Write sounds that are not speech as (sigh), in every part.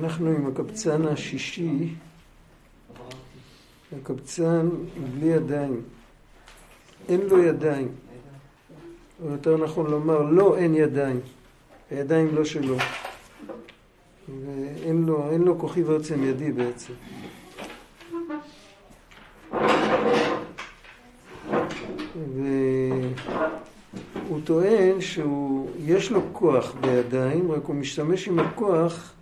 אנחנו עם הקבצן השישי, הקבצן בלי ידיים. אין לו ידיים. או יותר נכון לומר, לא אין ידיים. הידיים לא שלו. ואין לו, לו כוחי ועוצם ידי בעצם. והוא טוען שיש לו כוח בידיים, רק הוא משתמש עם הכוח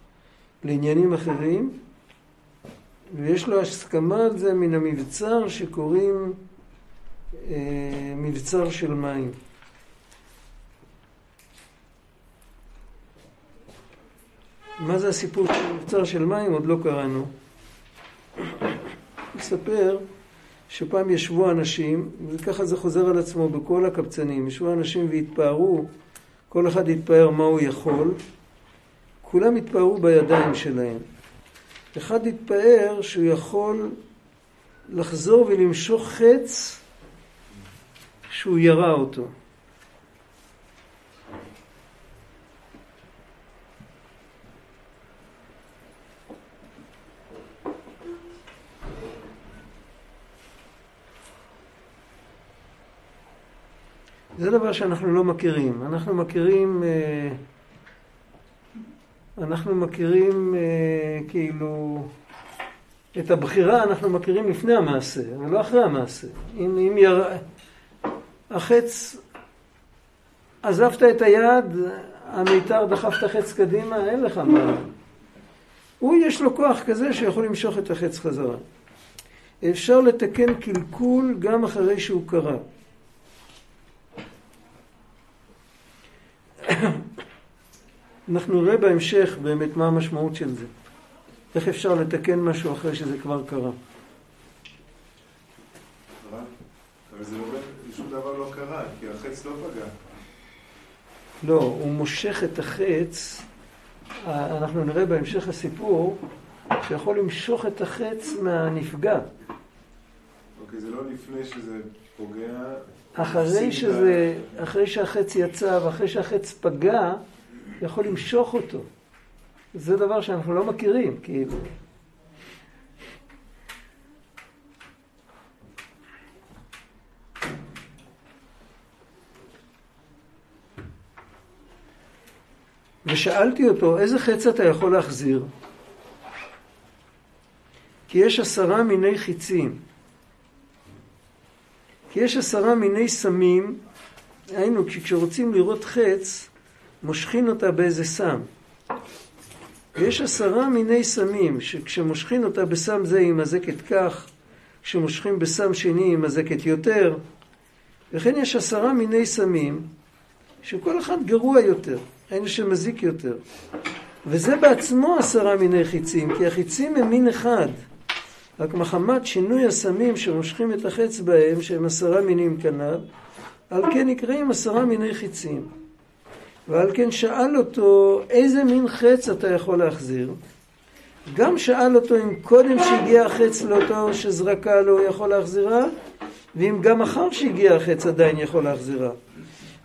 לעניינים אחרים, ויש לו הסכמה על זה מן המבצר שקוראים אה, מבצר של מים. מה זה הסיפור של מבצר של מים? עוד לא קראנו. (coughs) מספר שפעם ישבו אנשים, וככה זה חוזר על עצמו בכל הקבצנים, ישבו אנשים והתפארו, כל אחד התפאר מה הוא יכול, כולם התפארו בידיים שלהם. אחד התפאר שהוא יכול לחזור ולמשוך חץ שהוא ירה אותו. זה דבר שאנחנו לא מכירים. אנחנו מכירים, אה, אנחנו מכירים אה, כאילו, את הבחירה אנחנו מכירים לפני המעשה, ולא אחרי המעשה. אם, אם יר... החץ, עזבת את היד, המיתר דחף את החץ קדימה, אין לך מה. הוא יש לו כוח כזה שיכול למשוך את החץ חזרה. אפשר לתקן קלקול גם אחרי שהוא קרה. אנחנו נראה בהמשך באמת מה המשמעות של זה. איך אפשר לתקן משהו אחרי שזה כבר קרה. אבל זה לא, שום דבר לא קרה, כי החץ לא פגע. לא, הוא מושך את החץ, אנחנו נראה בהמשך הסיפור, שיכול למשוך את החץ מהנפגע. אוקיי, זה לא לפני שזה פוגע. אחרי שזה, אחרי שהחץ יצא ואחרי שהחץ פגע, יכול למשוך אותו. זה דבר שאנחנו לא מכירים, כאילו. ושאלתי אותו, איזה חץ אתה יכול להחזיר? כי יש עשרה מיני חיצים. כי יש עשרה מיני סמים, היינו, כשרוצים לראות חץ, מושכין אותה באיזה סם. ויש עשרה מיני סמים, שכשמושכין אותה בסם זה היא מזקת כך, כשמושכים בסם שני היא מזקת יותר, וכן יש עשרה מיני סמים, שכל אחד גרוע יותר, אין שמזיק יותר. וזה בעצמו עשרה מיני חיצים, כי החיצים הם מין אחד. רק מחמת שינוי הסמים שמושכים את החץ בהם, שהם עשרה מינים כנ"ל, על כן נקראים עשרה מיני חיצים. ועל כן שאל אותו, איזה מין חץ אתה יכול להחזיר? גם שאל אותו אם קודם שהגיע החץ לאותו שזרקה לו הוא יכול להחזירה, ואם גם אחר שהגיע החץ עדיין יכול להחזירה.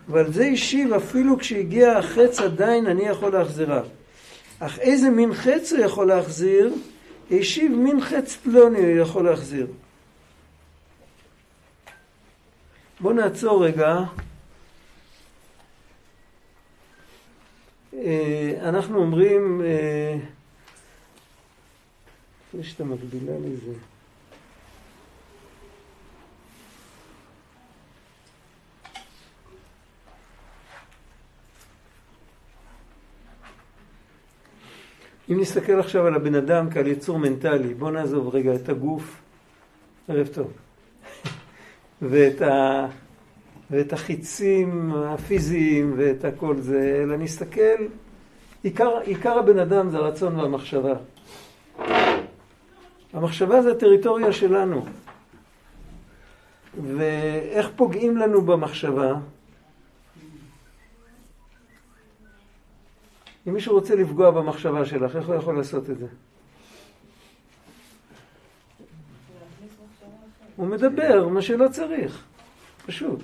ועל זה השיב, אפילו כשהגיע החץ עדיין אני יכול להחזירה. אך איזה מין חץ הוא יכול להחזיר? השיב מין חץ פלוני הוא יכול להחזיר. בואו נעצור רגע. אנחנו אומרים, אה, לפני שאתה מקבילה לזה, אם נסתכל עכשיו על הבן אדם כעל יצור מנטלי, בוא נעזוב רגע את הגוף, ערב טוב, (laughs) ואת, ה, ואת החיצים הפיזיים ואת הכל זה, אלא נסתכל, עיקר, עיקר הבן אדם זה הרצון והמחשבה. המחשבה זה הטריטוריה שלנו. ואיך פוגעים לנו במחשבה? אם מישהו רוצה לפגוע במחשבה שלך, איך הוא יכול לעשות את זה? הוא מדבר מה שלא צריך, פשוט.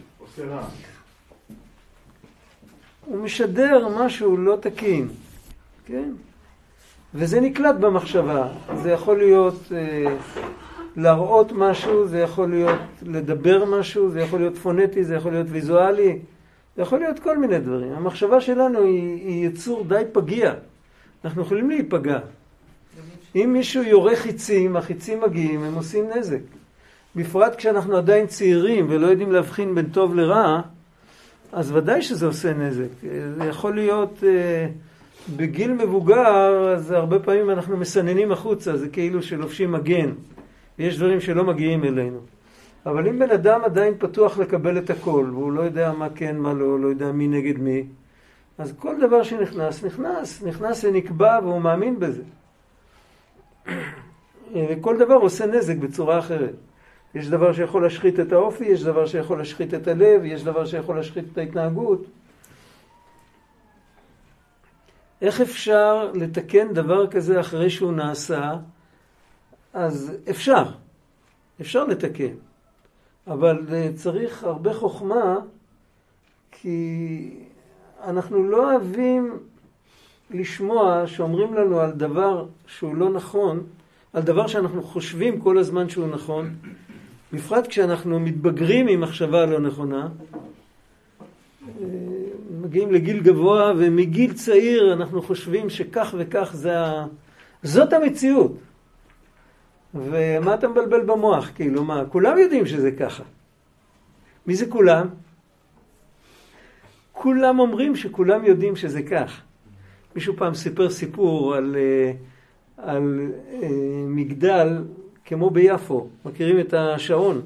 הוא משדר משהו לא תקין, כן? וזה נקלט במחשבה. זה יכול להיות אה, להראות משהו, זה יכול להיות לדבר משהו, זה יכול להיות פונטי, זה יכול להיות ויזואלי, זה יכול להיות כל מיני דברים. המחשבה שלנו היא, היא יצור די פגיע. אנחנו יכולים להיפגע. אם מישהו יורה חיצים, החיצים מגיעים, הם עושים נזק. בפרט כשאנחנו עדיין צעירים ולא יודעים להבחין בין טוב לרע, אז ודאי שזה עושה נזק. זה יכול להיות אה, בגיל מבוגר, אז הרבה פעמים אנחנו מסננים החוצה, זה כאילו שלובשים מגן. ויש דברים שלא מגיעים אלינו. אבל אם בן אדם עדיין פתוח לקבל את הכל, והוא לא יודע מה כן, מה לא, לא יודע מי נגד מי, אז כל דבר שנכנס, נכנס, נכנס ונקבע והוא מאמין בזה. (clears throat) וכל דבר עושה נזק בצורה אחרת. יש דבר שיכול להשחית את האופי, יש דבר שיכול להשחית את הלב, יש דבר שיכול להשחית את ההתנהגות. איך אפשר לתקן דבר כזה אחרי שהוא נעשה? אז אפשר, אפשר לתקן, אבל אה, צריך הרבה חוכמה, כי אנחנו לא אוהבים לשמוע שאומרים לנו על דבר שהוא לא נכון, על דבר שאנחנו חושבים כל הזמן שהוא נכון, בפרט כשאנחנו מתבגרים עם מחשבה לא נכונה, מגיעים לגיל גבוה ומגיל צעיר אנחנו חושבים שכך וכך זה ה... זאת המציאות. ומה אתה מבלבל במוח? כאילו מה, כולם יודעים שזה ככה. מי זה כולם? כולם אומרים שכולם יודעים שזה כך. מישהו פעם סיפר סיפור על, אה, על אה, מגדל כמו ביפו, מכירים את השעון,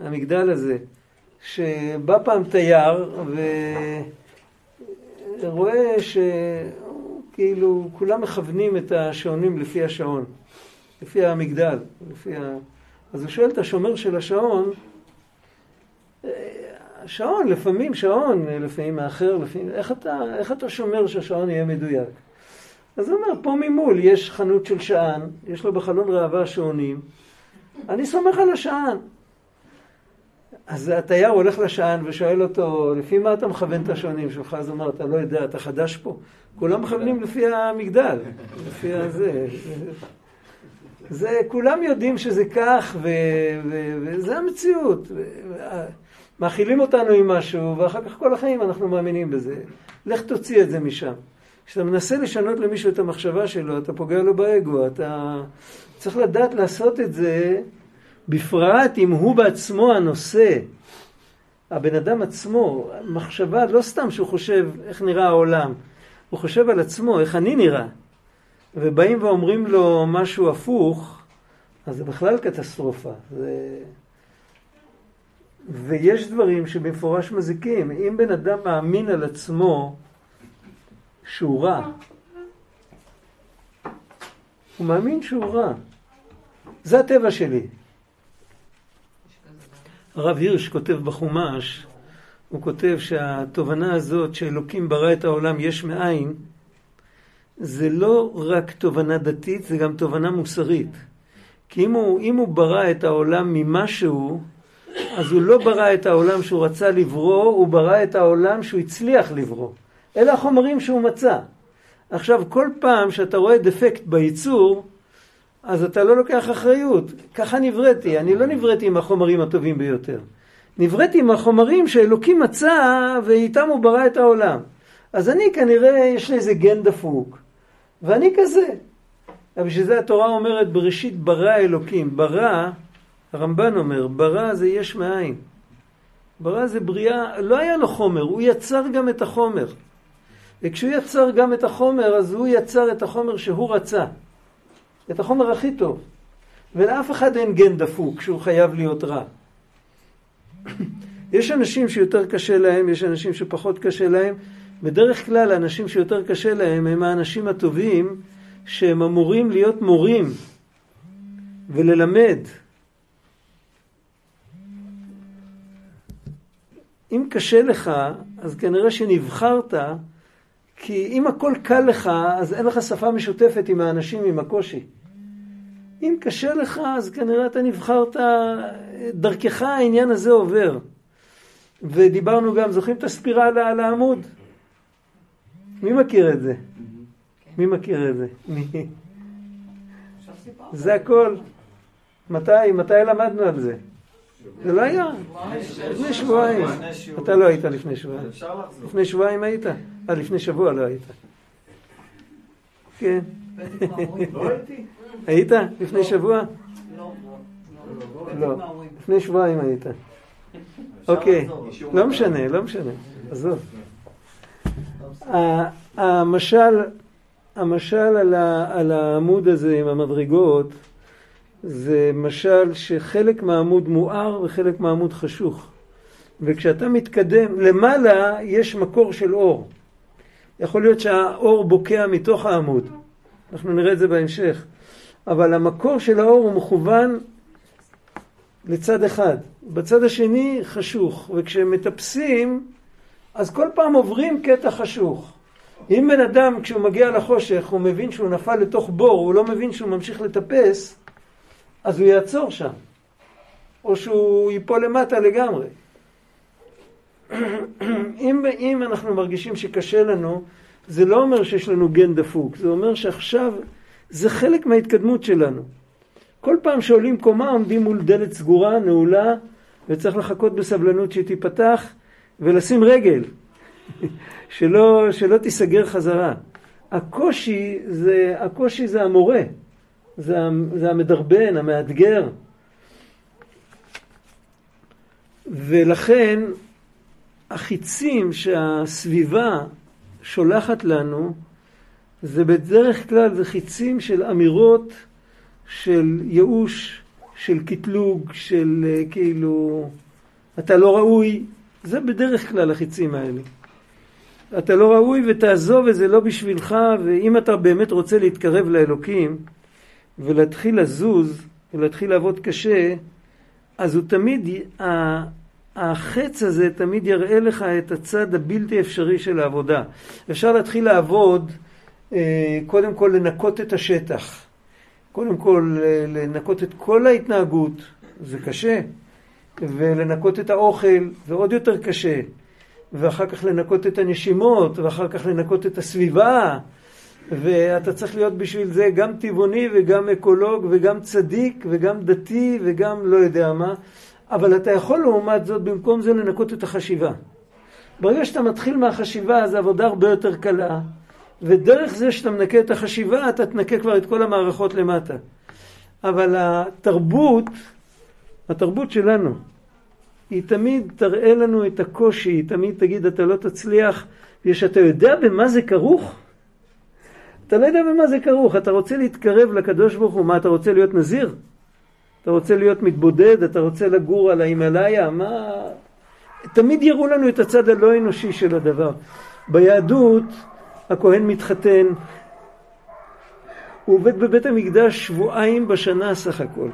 המגדל הזה, שבא פעם תייר ורואה שכאילו כולם מכוונים את השעונים לפי השעון, לפי המגדל, לפי ה... אז הוא שואל את השומר של השעון, שעון, לפעמים שעון, לפעמים מאחר, לפעמים, איך אתה, איך אתה שומר שהשעון יהיה מדויק? אז הוא אומר, פה ממול יש חנות של שען, יש לו בחלון ראווה שעונים, אני סומך על השען. אז התייר הולך לשען ושואל אותו, לפי מה אתה מכוון את השעונים שלך? אז הוא אומר, אתה לא יודע, אתה חדש פה. כולם מכוונים לפי המגדל, לפי הזה. זה, כולם יודעים שזה כך, ו, ו, וזה המציאות. מאכילים אותנו עם משהו, ואחר כך כל החיים אנחנו מאמינים בזה. לך תוציא את זה משם. כשאתה מנסה לשנות למישהו את המחשבה שלו, אתה פוגע לו באגו, אתה צריך לדעת לעשות את זה, בפרט אם הוא בעצמו הנושא. הבן אדם עצמו, מחשבה, לא סתם שהוא חושב איך נראה העולם, הוא חושב על עצמו, איך אני נראה. ובאים ואומרים לו משהו הפוך, אז זה בכלל קטסטרופה. זה... ויש דברים שבמפורש מזיקים. אם בן אדם מאמין על עצמו שהוא רע, הוא מאמין שהוא רע. זה הטבע שלי. הרב הירש כותב בחומש, הוא כותב שהתובנה הזאת שאלוקים ברא את העולם יש מאין, זה לא רק תובנה דתית, זה גם תובנה מוסרית. כי אם הוא, אם הוא ברא את העולם ממשהו, אז הוא לא ברא את העולם שהוא רצה לברוא, הוא ברא את העולם שהוא הצליח לברוא. אלה החומרים שהוא מצא. עכשיו, כל פעם שאתה רואה דפקט בייצור, אז אתה לא לוקח אחריות. ככה נבראתי, אני לא נבראתי עם החומרים הטובים ביותר. נבראתי עם החומרים שאלוקים מצא ואיתם הוא ברא את העולם. אז אני כנראה, יש לי איזה גן דפוק, ואני כזה. אבל בשביל זה התורה אומרת, בראשית ברא אלוקים. ברא הרמב"ן אומר, ברא זה יש מאין. ברא זה בריאה, לא היה לו חומר, הוא יצר גם את החומר. וכשהוא יצר גם את החומר, אז הוא יצר את החומר שהוא רצה. את החומר הכי טוב. ולאף אחד אין גן דפוק שהוא חייב להיות רע. (coughs) יש אנשים שיותר קשה להם, יש אנשים שפחות קשה להם. בדרך כלל האנשים שיותר קשה להם הם האנשים הטובים שהם אמורים להיות מורים וללמד אם קשה לך, אז כנראה שנבחרת, כי אם הכל קל לך, אז אין לך שפה משותפת עם האנשים עם הקושי. אם קשה לך, אז כנראה אתה נבחרת, דרכך העניין הזה עובר. ודיברנו גם, זוכרים את הספירה על העמוד? מי מכיר את זה? מי מכיר את זה? מי? זה הכל. מתי? מתי למדנו על זה? זה לא היה. לפני שבועיים. אתה לא היית לפני שבועיים. לפני שבועיים היית? אה, לפני שבוע לא היית. כן. היית? לפני שבוע? לא. לפני שבועיים היית. אוקיי. לא משנה, לא משנה. עזוב. המשל, על העמוד הזה עם המדרגות זה משל שחלק מהעמוד מואר וחלק מהעמוד חשוך. וכשאתה מתקדם, למעלה יש מקור של אור. יכול להיות שהאור בוקע מתוך העמוד. אנחנו נראה את זה בהמשך. אבל המקור של האור הוא מכוון לצד אחד. בצד השני חשוך. וכשהם מטפסים, אז כל פעם עוברים קטע חשוך. אם בן אדם כשהוא מגיע לחושך הוא מבין שהוא נפל לתוך בור, הוא לא מבין שהוא ממשיך לטפס, אז הוא יעצור שם. או שהוא ייפול למטה לגמרי. אם, אם אנחנו מרגישים שקשה לנו, זה לא אומר שיש לנו גן דפוק, זה אומר שעכשיו זה חלק מההתקדמות שלנו. כל פעם שעולים קומה עומדים מול דלת סגורה, נעולה, וצריך לחכות בסבלנות שהיא תיפתח ולשים רגל, (laughs) שלא, שלא תיסגר חזרה. הקושי זה, הקושי זה המורה, זה, המדרבן, המאתגר. ולכן החיצים שהסביבה שולחת לנו, זה בדרך כלל זה חיצים של אמירות של ייאוש, של קטלוג, של אה, כאילו, אתה לא ראוי, זה בדרך כלל החיצים האלה. אתה לא ראוי ותעזוב את זה לא בשבילך, ואם אתה באמת רוצה להתקרב לאלוקים ולהתחיל לזוז ולהתחיל לעבוד קשה, אז הוא תמיד, החץ הזה תמיד יראה לך את הצד הבלתי אפשרי של העבודה. אפשר להתחיל לעבוד, אה, קודם כל לנקות את השטח. קודם כל לנקות את כל ההתנהגות, זה קשה, ולנקות את האוכל, זה עוד יותר קשה, ואחר כך לנקות את הנשימות, ואחר כך לנקות את הסביבה, ואתה צריך להיות בשביל זה גם טבעוני וגם אקולוג וגם צדיק וגם דתי וגם לא יודע מה, אבל אתה יכול לעומת זאת במקום זה לנקות את החשיבה. ברגע שאתה מתחיל מהחשיבה, זו עבודה הרבה יותר קלה. ודרך זה שאתה מנקה את החשיבה, אתה תנקה כבר את כל המערכות למטה. אבל התרבות, התרבות שלנו, היא תמיד תראה לנו את הקושי, היא תמיד תגיד, אתה לא תצליח, ושאתה יודע במה זה כרוך? אתה לא יודע במה זה כרוך, אתה רוצה להתקרב לקדוש ברוך הוא, מה אתה רוצה להיות נזיר? אתה רוצה להיות מתבודד? אתה רוצה לגור על ההימאליה? מה... תמיד יראו לנו את הצד הלא אנושי של הדבר. ביהדות הכהן מתחתן, הוא עובד בבית המקדש שבועיים בשנה סך הכל.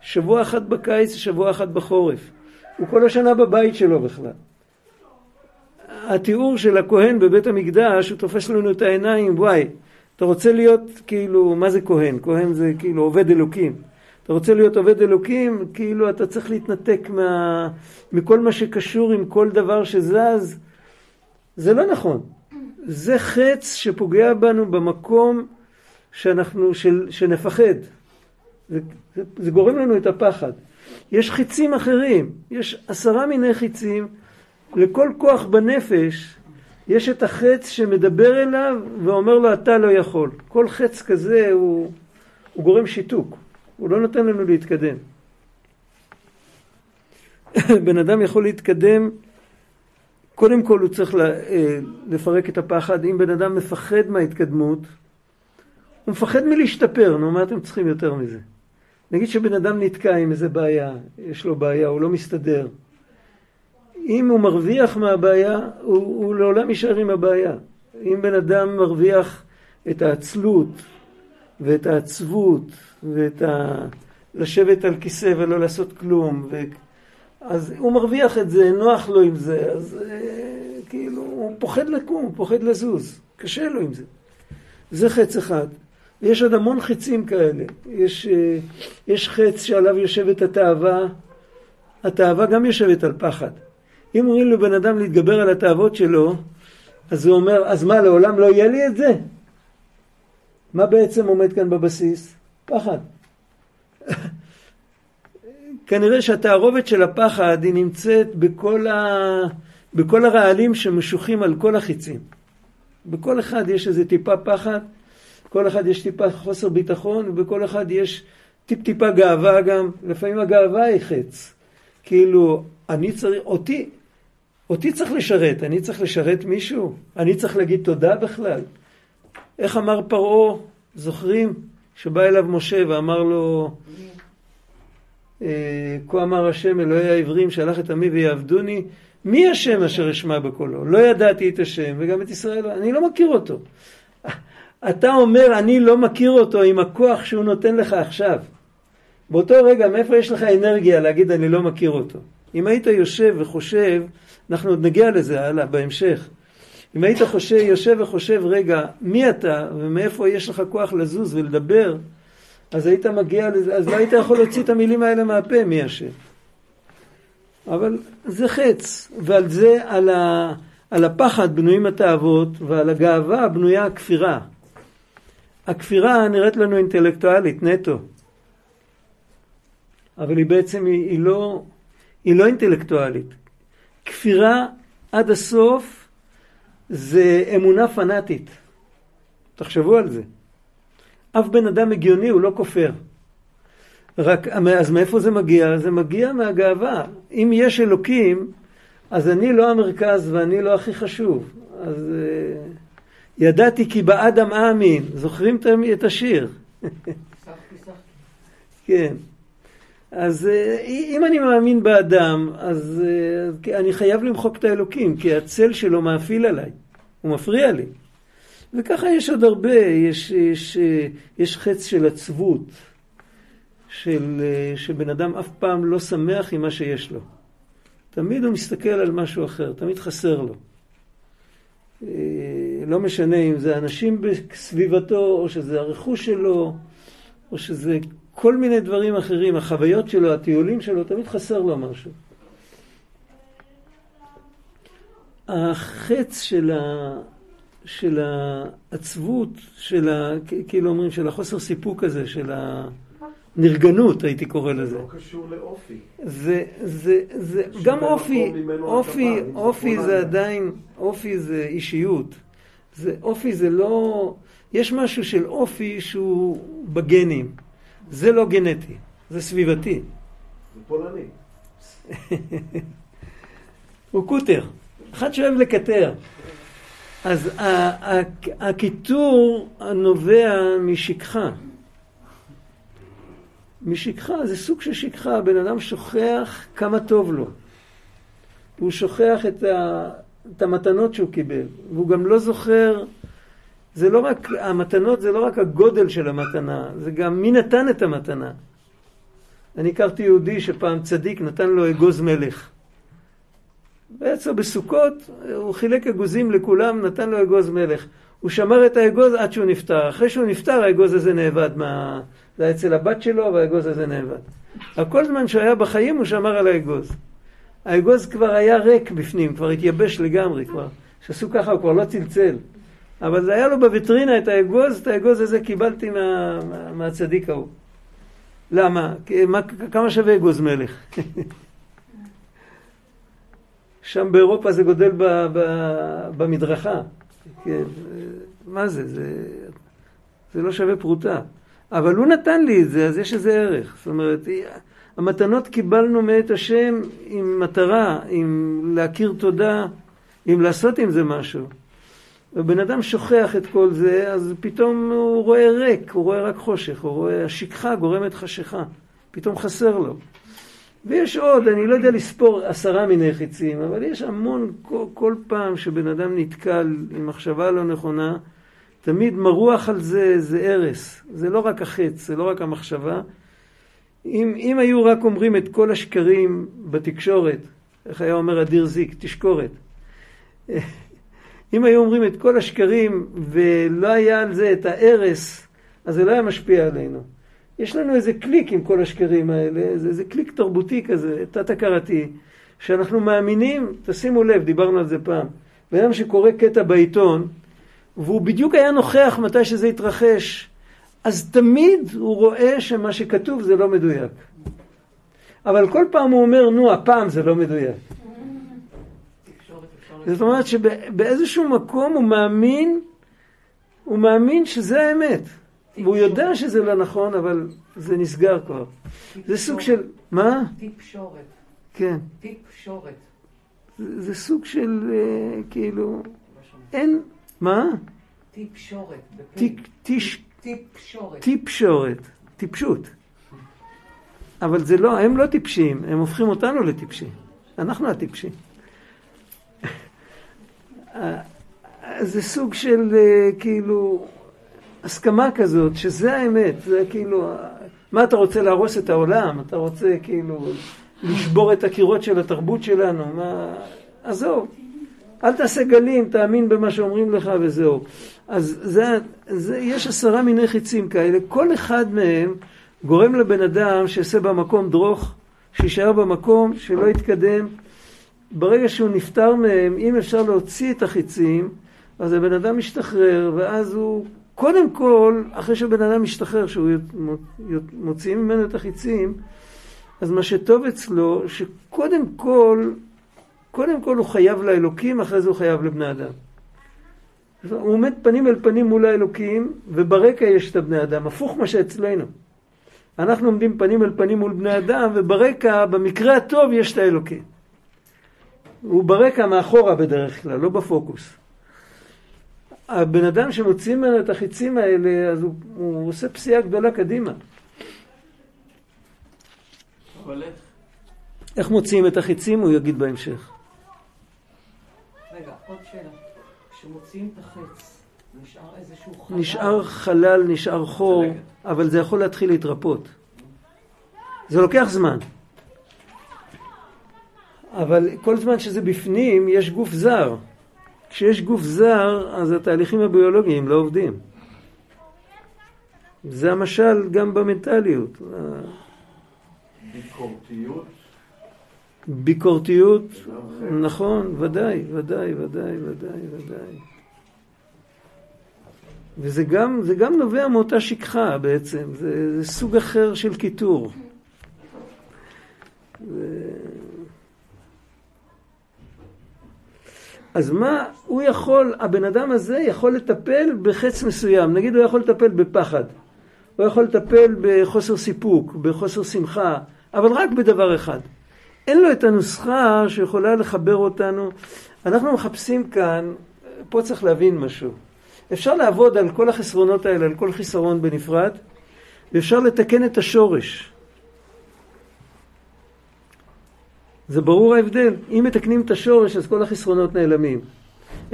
שבוע אחד בקיץ, שבוע אחד בחורף. הוא כל השנה בבית שלו בכלל. התיאור של הכהן בבית המקדש, הוא תופס לנו את העיניים, וואי, אתה רוצה להיות כאילו, מה זה כהן? כהן זה כאילו עובד אלוקים. אתה רוצה להיות עובד אלוקים, כאילו אתה צריך להתנתק מה, מכל מה שקשור עם כל דבר שזז. זה לא נכון. זה חץ שפוגע בנו במקום שאנחנו, של, שנפחד. זה, זה, זה גורם לנו את הפחד. יש חיצים אחרים, יש עשרה מיני חיצים, לכל כוח בנפש יש את החץ שמדבר אליו ואומר לו אתה לא יכול. כל חץ כזה הוא, הוא גורם שיתוק, הוא לא נותן לנו להתקדם. (coughs) בן אדם יכול להתקדם קודם כל הוא צריך אה, לפרק את הפחד. אם בן אדם מפחד מההתקדמות, הוא מפחד מלהשתפר, נו מה אתם צריכים יותר מזה? נגיד שבן אדם נתקע עם איזה בעיה, יש לו בעיה, הוא לא מסתדר. אם הוא מרוויח מהבעיה, הוא, הוא לעולם יישאר עם הבעיה. אם בן אדם מרוויח את העצלות ואת העצבות ואת ה... לשבת על כיסא ולא לעשות כלום, ו... אז הוא מרוויח את זה, נוח לו עם זה, אז אה, כאילו, הוא פוחד לקום, הוא פוחד לזוז, קשה לו עם זה. זה חץ אחד. יש עוד המון חצים כאלה. יש, אה, יש חץ שעליו יושבת התאווה, התאווה גם יושבת על פחד. אם אומרים לבן אדם להתגבר על התאוות שלו, אז הוא אומר, אז מה, לעולם לא יהיה לי את זה? מה בעצם עומד כאן בבסיס? פחד. (laughs) כנראה שהתערובת של הפחד היא נמצאת בכל, ה... בכל הרעלים שמשוחים על כל החיצים. בכל אחד יש איזה טיפה פחד, כל אחד יש טיפה חוסר ביטחון, ובכל אחד יש טיפ-טיפה גאווה גם. לפעמים הגאווה היא חץ. כאילו, אני צריך, אותי, אותי צריך לשרת, אני צריך לשרת מישהו? אני צריך להגיד תודה בכלל? איך אמר פרעה, זוכרים? שבא אליו משה ואמר לו, אה, כה אמר השם אלוהי העברים שלח את עמי ויעבדוני, מי השם אשר אשמע בקולו? לא ידעתי את השם וגם את ישראל, אני לא מכיר אותו. (laughs) אתה אומר אני לא מכיר אותו עם הכוח שהוא נותן לך עכשיו. באותו רגע מאיפה יש לך אנרגיה להגיד אני לא מכיר אותו? אם היית יושב וחושב, אנחנו עוד נגיע לזה הלאה בהמשך. אם היית חושב, יושב וחושב רגע מי אתה ומאיפה יש לך כוח לזוז ולדבר, אז היית מגיע לזה, אז לא היית יכול להוציא את המילים האלה מהפה מי השם. אבל זה חץ, ועל זה, על, ה, על הפחד בנויים התאוות, ועל הגאווה בנויה הכפירה. הכפירה נראית לנו אינטלקטואלית נטו, אבל היא בעצם, היא, היא, לא, היא לא אינטלקטואלית. כפירה עד הסוף זה אמונה פנאטית. תחשבו על זה. אף בן אדם הגיוני הוא לא כופר. רק, אז מאיפה זה מגיע? זה מגיע מהגאווה. אם יש אלוקים, אז אני לא המרכז ואני לא הכי חשוב. אז uh, ידעתי כי באדם אאמין. זוכרים את השיר? כן. אז uh, אם אני מאמין באדם, אז uh, אני חייב למחוק את האלוקים, כי הצל שלו מאפיל עליי. הוא מפריע לי. וככה יש עוד הרבה, יש, יש, יש חץ של עצבות, של, שבן אדם אף פעם לא שמח עם מה שיש לו. תמיד הוא מסתכל על משהו אחר, תמיד חסר לו. אה, לא משנה אם זה אנשים בסביבתו, או שזה הרכוש שלו, או שזה כל מיני דברים אחרים, החוויות שלו, הטיולים שלו, תמיד חסר לו משהו. החץ של, ה, של העצבות, של ה... כאילו אומרים, של החוסר סיפוק הזה, של הנרגנות, הייתי קורא לזה. זה לא קשור לאופי. זה, זה, זה, גם אופי, אופי, אופי זה עדיין, אופי זה אישיות. זה, אופי זה לא, יש משהו של אופי שהוא בגנים. זה לא גנטי, זה סביבתי. זה פולני. (laughs) הוא קוטר. אחד שאוהב לקטר. אז הקיטור נובע משכחה. משכחה, זה סוג של שכחה, בן אדם שוכח כמה טוב לו. הוא שוכח את, ה, את המתנות שהוא קיבל, והוא גם לא זוכר, זה לא רק, המתנות זה לא רק הגודל של המתנה, זה גם מי נתן את המתנה. אני הכרתי יהודי שפעם צדיק נתן לו אגוז מלך. בעצם בסוכות הוא חילק אגוזים לכולם, נתן לו אגוז מלך. הוא שמר את האגוז עד שהוא נפטר. אחרי שהוא נפטר האגוז הזה נאבד מה... זה היה אצל הבת שלו והאגוז הזה נאבד. אבל כל זמן שהוא היה בחיים הוא שמר על האגוז. האגוז כבר היה ריק בפנים, כבר התייבש לגמרי כבר. שעשו ככה הוא כבר לא צלצל. אבל זה היה לו בוויטרינה את האגוז, את האגוז הזה קיבלתי מה, מה, מהצדיק ההוא. למה? מה, כמה שווה אגוז מלך? (laughs) שם באירופה זה גודל ב, ב, במדרכה. כן, מה זה? זה? זה לא שווה פרוטה. אבל הוא נתן לי את זה, אז יש איזה ערך. זאת אומרת, המתנות קיבלנו מאת השם עם מטרה, עם להכיר תודה, עם לעשות עם זה משהו. ובן אדם שוכח את כל זה, אז פתאום הוא רואה ריק, הוא רואה רק חושך, הוא רואה, השכחה גורמת חשיכה, פתאום חסר לו. ויש עוד, אני לא יודע לספור עשרה מיני חיצים, אבל יש המון, כל, כל פעם שבן אדם נתקל עם מחשבה לא נכונה, תמיד מרוח על זה, זה הרס. זה לא רק החץ, זה לא רק המחשבה. אם, אם היו רק אומרים את כל השקרים בתקשורת, איך היה אומר אדיר זיק, תשקורת. אם היו אומרים את כל השקרים ולא היה על זה את ההרס, אז זה לא היה משפיע עלינו. יש לנו איזה קליק עם כל השקרים האלה, זה איזה קליק תרבותי כזה, תת-הכרתי, שאנחנו מאמינים, תשימו לב, דיברנו על זה פעם, בן אדם שקורא קטע בעיתון, והוא בדיוק היה נוכח מתי שזה התרחש, אז תמיד הוא רואה שמה שכתוב זה לא מדויק. אבל כל פעם הוא אומר, נו, הפעם זה לא מדויק. זאת אומרת שבאיזשהו מקום הוא מאמין, הוא מאמין שזה האמת. והוא יודע שזה לא נכון, אבל זה נסגר כבר. זה סוג של... מה? תקשורת. כן. תקשורת. זה סוג של, אה, כאילו... אין... מה? תקשורת. תקשורת. טיפשורת. טיפשות. אבל זה לא, הם לא טיפשים, הם הופכים אותנו לטיפשים. אנחנו הטיפשים. זה סוג של אה, כאילו הסכמה כזאת, שזה האמת, זה כאילו, מה אתה רוצה להרוס את העולם? אתה רוצה כאילו לשבור את הקירות של התרבות שלנו? מה... עזוב, אל תעשה גלים, תאמין במה שאומרים לך וזהו. אז זה, זה, יש עשרה מיני חיצים כאלה, כל אחד מהם גורם לבן אדם שיעשה במקום דרוך, שיישאר במקום, שלא יתקדם. ברגע שהוא נפטר מהם, אם אפשר להוציא את החיצים, אז הבן אדם משתחרר, ואז הוא, קודם כל, אחרי שבן אדם משתחרר, שהוא מוציא ממנו את החיצים, אז מה שטוב אצלו, שקודם כל, קודם כל הוא חייב לאלוקים, אחרי זה הוא חייב לבני אדם. הוא עומד פנים אל פנים מול האלוקים, וברקע יש את הבני אדם, הפוך מה שאצלנו. אנחנו עומדים פנים אל פנים מול בני אדם, וברקע, במקרה הטוב, יש את האלוקים. הוא ברקע מאחורה בדרך כלל, לא בפוקוס. הבן אדם שמוציא ממנו את החיצים האלה, אז הוא, הוא עושה פסיעה גדולה קדימה. אבל איך? איך מוציאים את החיצים, הוא יגיד בהמשך. רגע, עוד שאלה. כשמוציאים את החץ, נשאר איזשהו חלל? נשאר חלל, נשאר חור, אבל זה יכול להתחיל להתרפות. זה לוקח זמן. אבל כל זמן שזה בפנים, יש גוף זר. כשיש גוף זר, אז התהליכים הביולוגיים לא עובדים. זה המשל גם במנטליות. ביקורתיות? ביקורתיות, נכון, ודאי, ודאי, ודאי, ודאי, ודאי. וזה גם, זה גם נובע מאותה שכחה בעצם, זה, זה סוג אחר של קיטור. ו... אז מה הוא יכול, הבן אדם הזה יכול לטפל בחץ מסוים, נגיד הוא יכול לטפל בפחד, הוא יכול לטפל בחוסר סיפוק, בחוסר שמחה, אבל רק בדבר אחד. אין לו את הנוסחה שיכולה לחבר אותנו. אנחנו מחפשים כאן, פה צריך להבין משהו. אפשר לעבוד על כל החסרונות האלה, על כל חיסרון בנפרד, ואפשר לתקן את השורש. זה ברור ההבדל. אם מתקנים את השורש, אז כל החסרונות נעלמים.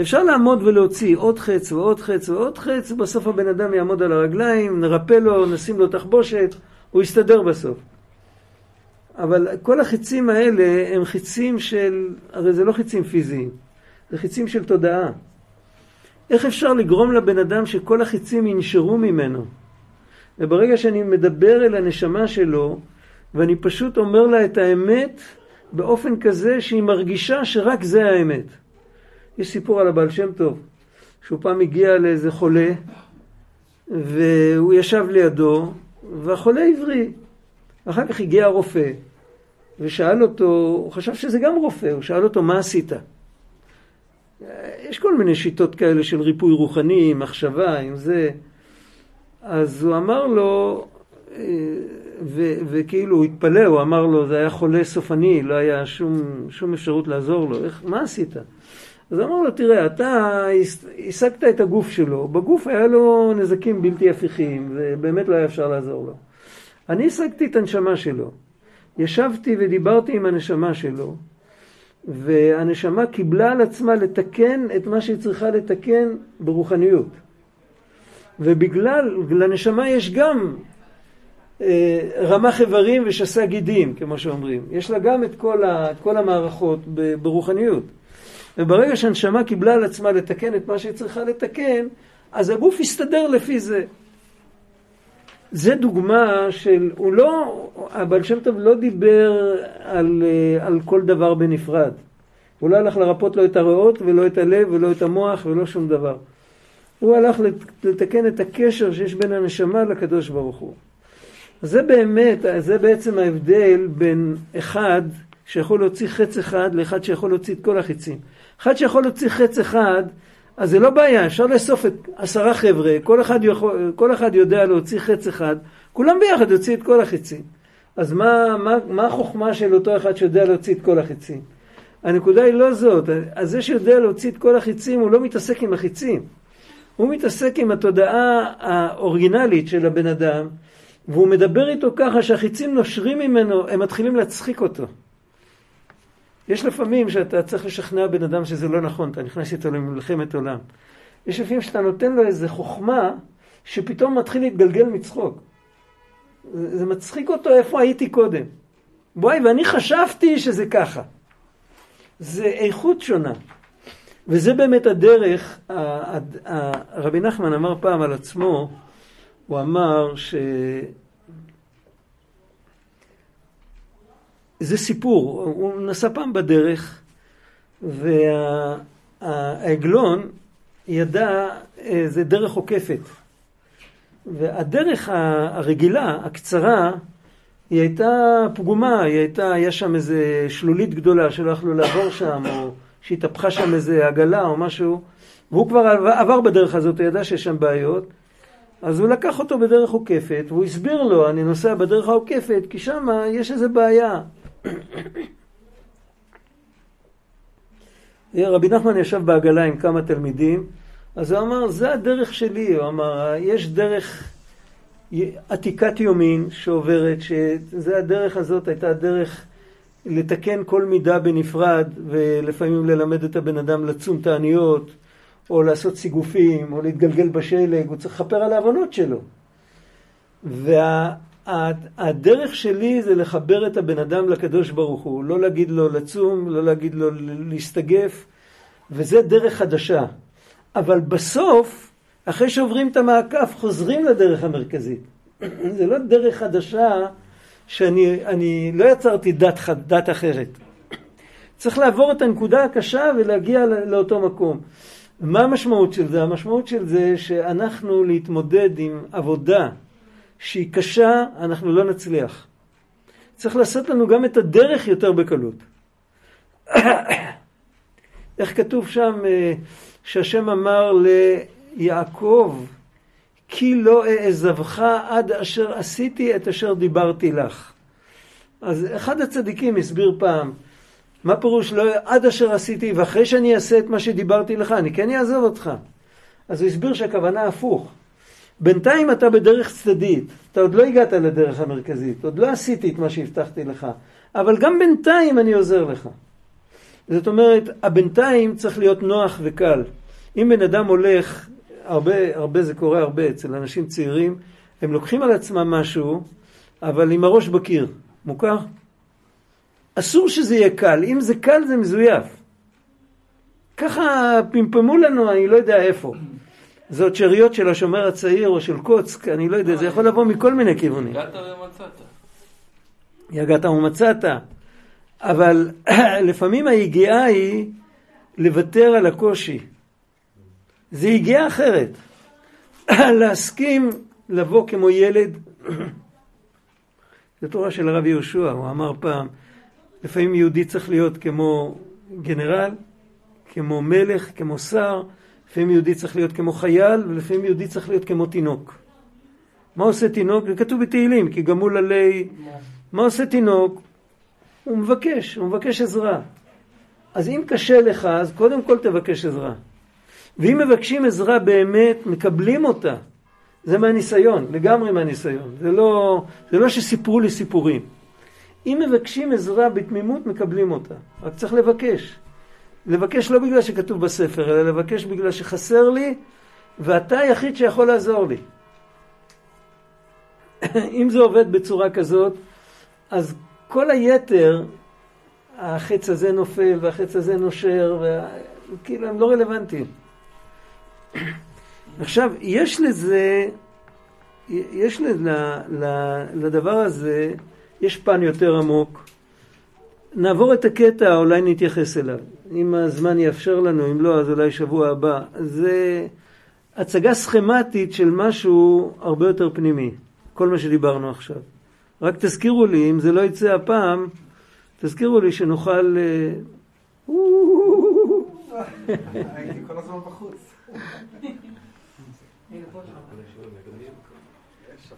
אפשר לעמוד ולהוציא עוד חץ ועוד חץ ועוד חץ, בסוף הבן אדם יעמוד על הרגליים, נרפא לו, נשים לו תחבושת, הוא יסתדר בסוף. אבל כל החיצים האלה הם חיצים של, הרי זה לא חיצים פיזיים, זה חיצים של תודעה. איך אפשר לגרום לבן אדם שכל החיצים ינשרו ממנו? וברגע שאני מדבר אל הנשמה שלו, ואני פשוט אומר לה את האמת, באופן כזה שהיא מרגישה שרק זה האמת. יש סיפור על הבעל שם טוב, שהוא פעם הגיע לאיזה חולה, והוא ישב לידו, והחולה עברי. ואחר כך הגיע הרופא, ושאל אותו, הוא חשב שזה גם רופא, הוא שאל אותו, מה עשית? יש כל מיני שיטות כאלה של ריפוי רוחני, מחשבה, עם זה. אז הוא אמר לו, ו- וכאילו הוא התפלא, הוא אמר לו, זה היה חולה סופני, לא היה שום, שום אפשרות לעזור לו, איך, מה עשית? אז אמר לו, תראה, אתה השגת את הגוף שלו, בגוף היה לו נזקים בלתי הפיכים, ובאמת לא היה אפשר לעזור לו. אני השגתי את הנשמה שלו. ישבתי ודיברתי עם הנשמה שלו, והנשמה קיבלה על עצמה לתקן את מה שהיא צריכה לתקן ברוחניות. ובגלל, לנשמה יש גם רמ"ח איברים ושסה גידים, כמו שאומרים. יש לה גם את כל, ה, את כל המערכות ברוחניות. וברגע שהנשמה קיבלה על עצמה לתקן את מה שהיא צריכה לתקן, אז הגוף יסתדר לפי זה. זה דוגמה של, הוא לא, הבעל שם טוב לא דיבר על, אה, על כל דבר בנפרד. הוא לא הלך לרפות לא את הריאות ולא את הלב ולא את המוח ולא שום דבר. הוא הלך לתקן את הקשר שיש בין הנשמה לקדוש ברוך הוא. זה באמת, זה בעצם ההבדל בין אחד שיכול להוציא חץ אחד לאחד שיכול להוציא את כל החיצים. אחד שיכול להוציא חץ אחד, אז זה לא בעיה, אפשר לאסוף את עשרה חבר'ה, כל אחד, יכול, כל אחד יודע להוציא חץ אחד, כולם ביחד יוציא את כל החיצים. אז מה, מה, מה החוכמה של אותו אחד שיודע להוציא את כל החיצים? הנקודה היא לא זאת, אז זה שיודע להוציא את כל החיצים הוא לא מתעסק עם החיצים. הוא מתעסק עם התודעה האוריגינלית של הבן אדם, והוא מדבר איתו ככה שהחיצים נושרים ממנו, הם מתחילים להצחיק אותו. יש לפעמים שאתה צריך לשכנע בן אדם שזה לא נכון, אתה נכנס איתו למלחמת עולם. יש לפעמים שאתה נותן לו איזה חוכמה שפתאום מתחיל להתגלגל מצחוק. זה מצחיק אותו איפה הייתי קודם. בואי, ואני חשבתי שזה ככה. זה איכות שונה. וזה באמת הדרך, רבי נחמן אמר פעם על עצמו, הוא אמר ש... זה סיפור, הוא נסע פעם בדרך והעגלון ידע, זה דרך עוקפת. והדרך הרגילה, הקצרה, היא הייתה פגומה, היא הייתה, היה שם איזה שלולית גדולה שלא יכלו לעבור שם, או שהתהפכה שם איזה עגלה או משהו, והוא כבר עבר בדרך הזאת, הוא ידע שיש שם בעיות, אז הוא לקח אותו בדרך עוקפת, והוא הסביר לו, אני נוסע בדרך העוקפת, כי שם יש איזה בעיה. (clears throat) רבי נחמן ישב בעגלה עם כמה תלמידים, אז הוא אמר, זה הדרך שלי, הוא אמר, יש דרך עתיקת יומין שעוברת, שזה הדרך הזאת הייתה דרך לתקן כל מידה בנפרד, ולפעמים ללמד את הבן אדם לצום תעניות, או לעשות סיגופים, או להתגלגל בשלג, הוא צריך לכפר על העוונות שלו. והדרך וה, שלי זה לחבר את הבן אדם לקדוש ברוך הוא, לא להגיד לו לצום, לא להגיד לו להסתגף, וזה דרך חדשה. אבל בסוף, אחרי שעוברים את המעקף, חוזרים לדרך המרכזית. (clears throat) זה לא דרך חדשה שאני לא יצרתי דת, דת אחרת. צריך לעבור את הנקודה הקשה ולהגיע לאותו מקום. מה המשמעות של זה? המשמעות של זה שאנחנו להתמודד עם עבודה שהיא קשה, אנחנו לא נצליח. צריך לעשות לנו גם את הדרך יותר בקלות. (coughs) איך כתוב שם אה, שהשם אמר ליעקב, כי לא אעזבך עד אשר עשיתי את אשר דיברתי לך. אז אחד הצדיקים הסביר פעם, מה פירוש לא עד אשר עשיתי ואחרי שאני אעשה את מה שדיברתי לך, אני כן אעזוב אותך. אז הוא הסביר שהכוונה הפוך. בינתיים אתה בדרך צדדית, אתה עוד לא הגעת לדרך המרכזית, עוד לא עשיתי את מה שהבטחתי לך, אבל גם בינתיים אני עוזר לך. זאת אומרת, הבינתיים צריך להיות נוח וקל. אם בן אדם הולך, הרבה, הרבה זה קורה הרבה אצל אנשים צעירים, הם לוקחים על עצמם משהו, אבל עם הראש בקיר. מוכר? אסור שזה יהיה קל. אם זה קל זה מזויף. ככה פמפמו לנו, אני לא יודע איפה. זאת שאריות של השומר הצעיר או של קוץ, אני לא יודע, זה יכול לבוא מכל מיני כיוונים. יגעת ומצאת. יגעת ומצאת. אבל (clears throat) לפעמים היגיעה היא לוותר על הקושי. זה יגיעה אחרת. (clears throat) להסכים לבוא כמו ילד. (clears throat) זו תורה של הרב יהושע, הוא אמר פעם, לפעמים יהודי צריך להיות כמו גנרל, כמו מלך, כמו שר, לפעמים יהודי צריך להיות כמו חייל, ולפעמים יהודי צריך להיות כמו תינוק. מה עושה תינוק? זה כתוב בתהילים, כי גמול עלי... מה עושה תינוק? הוא מבקש, הוא מבקש עזרה. אז אם קשה לך, אז קודם כל תבקש עזרה. ואם מבקשים עזרה באמת, מקבלים אותה. זה מהניסיון, לגמרי מהניסיון. זה לא, זה לא שסיפרו לי סיפורים. אם מבקשים עזרה בתמימות, מקבלים אותה. רק צריך לבקש. לבקש לא בגלל שכתוב בספר, אלא לבקש בגלל שחסר לי, ואתה היחיד שיכול לעזור לי. (coughs) אם זה עובד בצורה כזאת, אז כל היתר, החץ הזה נופל והחץ הזה נושר, וכאילו הם לא רלוונטיים. (coughs) עכשיו, יש לזה, יש לדבר הזה, יש פן יותר עמוק. נעבור את הקטע, אולי נתייחס אליו. אם הזמן יאפשר לנו, אם לא, אז אולי שבוע הבא. זה... הצגה סכמטית של משהו הרבה יותר פנימי, כל מה שדיברנו עכשיו. רק תזכירו לי, אם זה לא יצא הפעם, תזכירו לי שנוכל... אה, הייתי כל הזמן בחוץ. (laughs)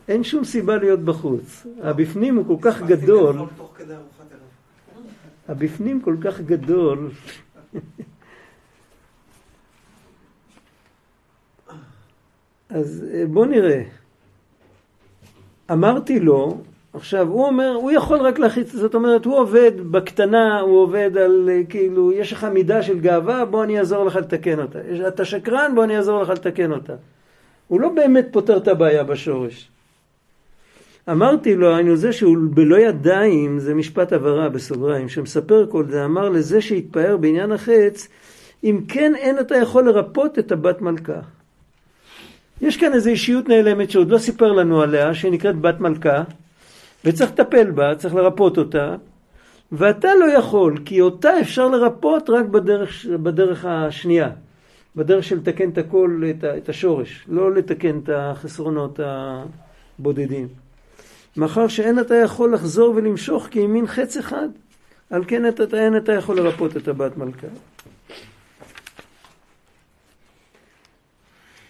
אין שום סיבה להיות בחוץ. הבפנים הוא כל כך גדול. הבפנים כל כך גדול. אז אה, בוא נראה. אמרתי לו, עכשיו הוא אומר, הוא יכול רק להחיץ, זאת אומרת, הוא עובד בקטנה, הוא עובד על אה, כאילו, יש לך מידה של גאווה, בוא אני אעזור לך לתקן אותה. אתה שקרן, בוא אני אעזור לך לתקן אותה. הוא לא באמת פותר את הבעיה בשורש. אמרתי לו, היינו זה שהוא בלא ידיים, זה משפט הבהרה בסוגריים, שמספר כל זה, אמר לזה שהתפאר בעניין החץ, אם כן אין אתה יכול לרפות את הבת מלכה. יש כאן איזו אישיות נעלמת שעוד לא סיפר לנו עליה, שנקראת בת מלכה, וצריך לטפל בה, צריך לרפות אותה, ואתה לא יכול, כי אותה אפשר לרפות רק בדרך, בדרך השנייה, בדרך של לתקן את הכל, את השורש, לא לתקן את החסרונות הבודדים. מאחר שאין אתה יכול לחזור ולמשוך כי ימין חץ אחד, על כן אתה, אין אתה יכול לרפות את הבת מלכה.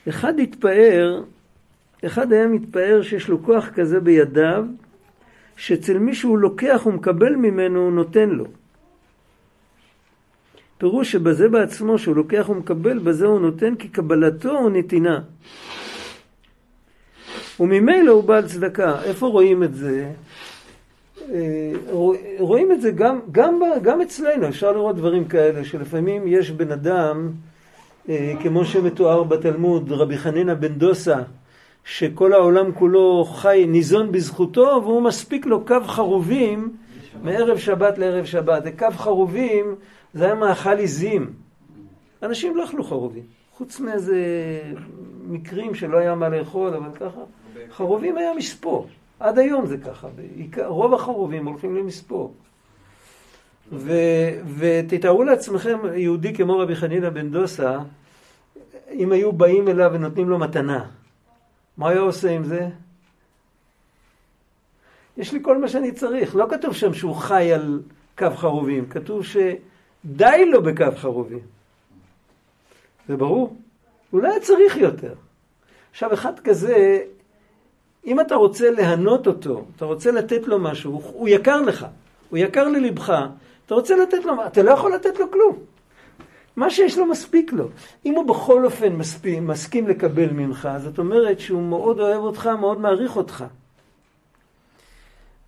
אחד התפאר, אחד היה מתפאר שיש לו כוח כזה בידיו, שאצל מי שהוא לוקח ומקבל ממנו, הוא נותן לו. פירוש שבזה בעצמו, שהוא לוקח ומקבל, בזה הוא נותן, כי קבלתו הוא נתינה. וממילא הוא בעל צדקה. איפה רואים את זה? אה, רואים את זה גם, גם, גם אצלנו, אפשר לראות דברים כאלה, שלפעמים יש בן אדם, אה, כמו שמתואר בתלמוד, רבי חנינא בן דוסה, שכל העולם כולו חי, ניזון בזכותו, והוא מספיק לו קו חרובים מערב שבת לערב שבת. קו חרובים זה היה מאכל עיזים. אנשים לא אכלו חרובים, חוץ מאיזה מקרים שלא היה מה לאכול, אבל ככה. חרובים היה מספוא. עד היום זה ככה. רוב החרובים הולכים למספוא. ו, ותתארו לעצמכם, יהודי כמו רבי חנינא בן דוסה, אם היו באים אליו ונותנים לו מתנה, מה היה עושה עם זה? יש לי כל מה שאני צריך. לא כתוב שם שהוא חי על קו חרובים, כתוב שדי לו בקו חרובים. זה ברור? הוא לא צריך יותר. עכשיו, אחד כזה, אם אתה רוצה להנות אותו, אתה רוצה לתת לו משהו, הוא יקר לך, הוא יקר ללבך, אתה רוצה לתת לו, אתה לא יכול לתת לו כלום. מה שיש לו מספיק לו. אם הוא בכל אופן מספיק, מסכים לקבל ממך, זאת אומרת שהוא מאוד אוהב אותך, מאוד מעריך אותך.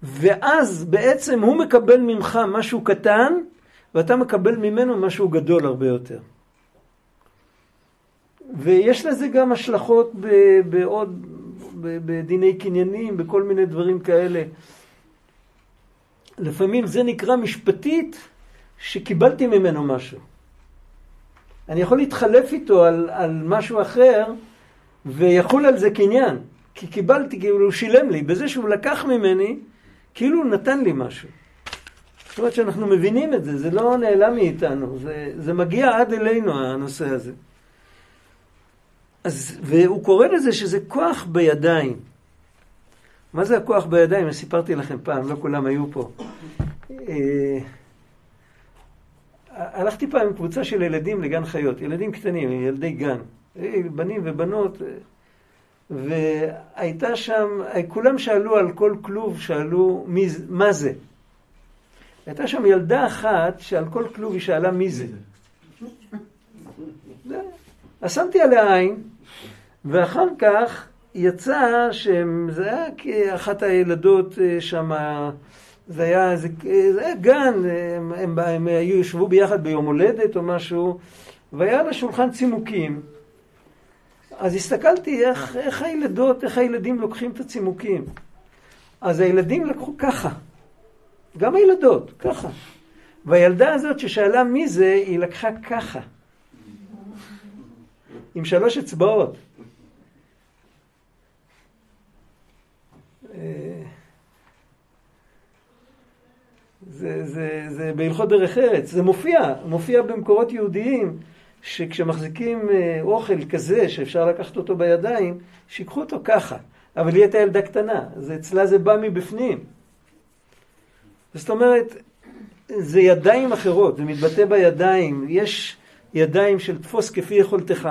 ואז בעצם הוא מקבל ממך משהו קטן, ואתה מקבל ממנו משהו גדול הרבה יותר. ויש לזה גם השלכות בעוד, בדיני קניינים, בכל מיני דברים כאלה. לפעמים זה נקרא משפטית שקיבלתי ממנו משהו. אני יכול להתחלף איתו על, על משהו אחר ויחול על זה קניין. כי קיבלתי, כאילו הוא שילם לי. בזה שהוא לקח ממני, כאילו הוא נתן לי משהו. זאת אומרת שאנחנו מבינים את זה, זה לא נעלם מאיתנו, זה, זה מגיע עד אלינו הנושא הזה. אז, והוא קורא לזה שזה כוח בידיים. מה זה הכוח בידיים? סיפרתי לכם פעם, לא כולם היו פה. אה, הלכתי פעם עם קבוצה של ילדים לגן חיות, ילדים קטנים, ילדי גן, אה, בנים ובנות, אה, והייתה שם, כולם שאלו על כל כלוב, שאלו מי, מה זה. הייתה שם ילדה אחת שעל כל כלוב היא שאלה מי זה. אז שמתי עליה עין, ואחר כך יצא שזה היה כאחת הילדות אה, שם, זה היה, זה, זה היה גן, הם, הם, הם היו, ישבו ביחד ביום הולדת או משהו, והיה לה שולחן צימוקים. אז הסתכלתי איך, איך הילדות, איך הילדים לוקחים את הצימוקים. אז הילדים לקחו ככה, גם הילדות, ככה. והילדה הזאת ששאלה מי זה, היא לקחה ככה. עם שלוש אצבעות. זה, זה, זה בהלכות דרך ארץ, זה מופיע, מופיע במקורות יהודיים, שכשמחזיקים אה, אוכל כזה שאפשר לקחת אותו בידיים, שיקחו אותו ככה. אבל היא הייתה ילדה קטנה, אז אצלה זה בא מבפנים. זאת אומרת, זה ידיים אחרות, זה מתבטא בידיים. יש ידיים של תפוס כפי יכולתך,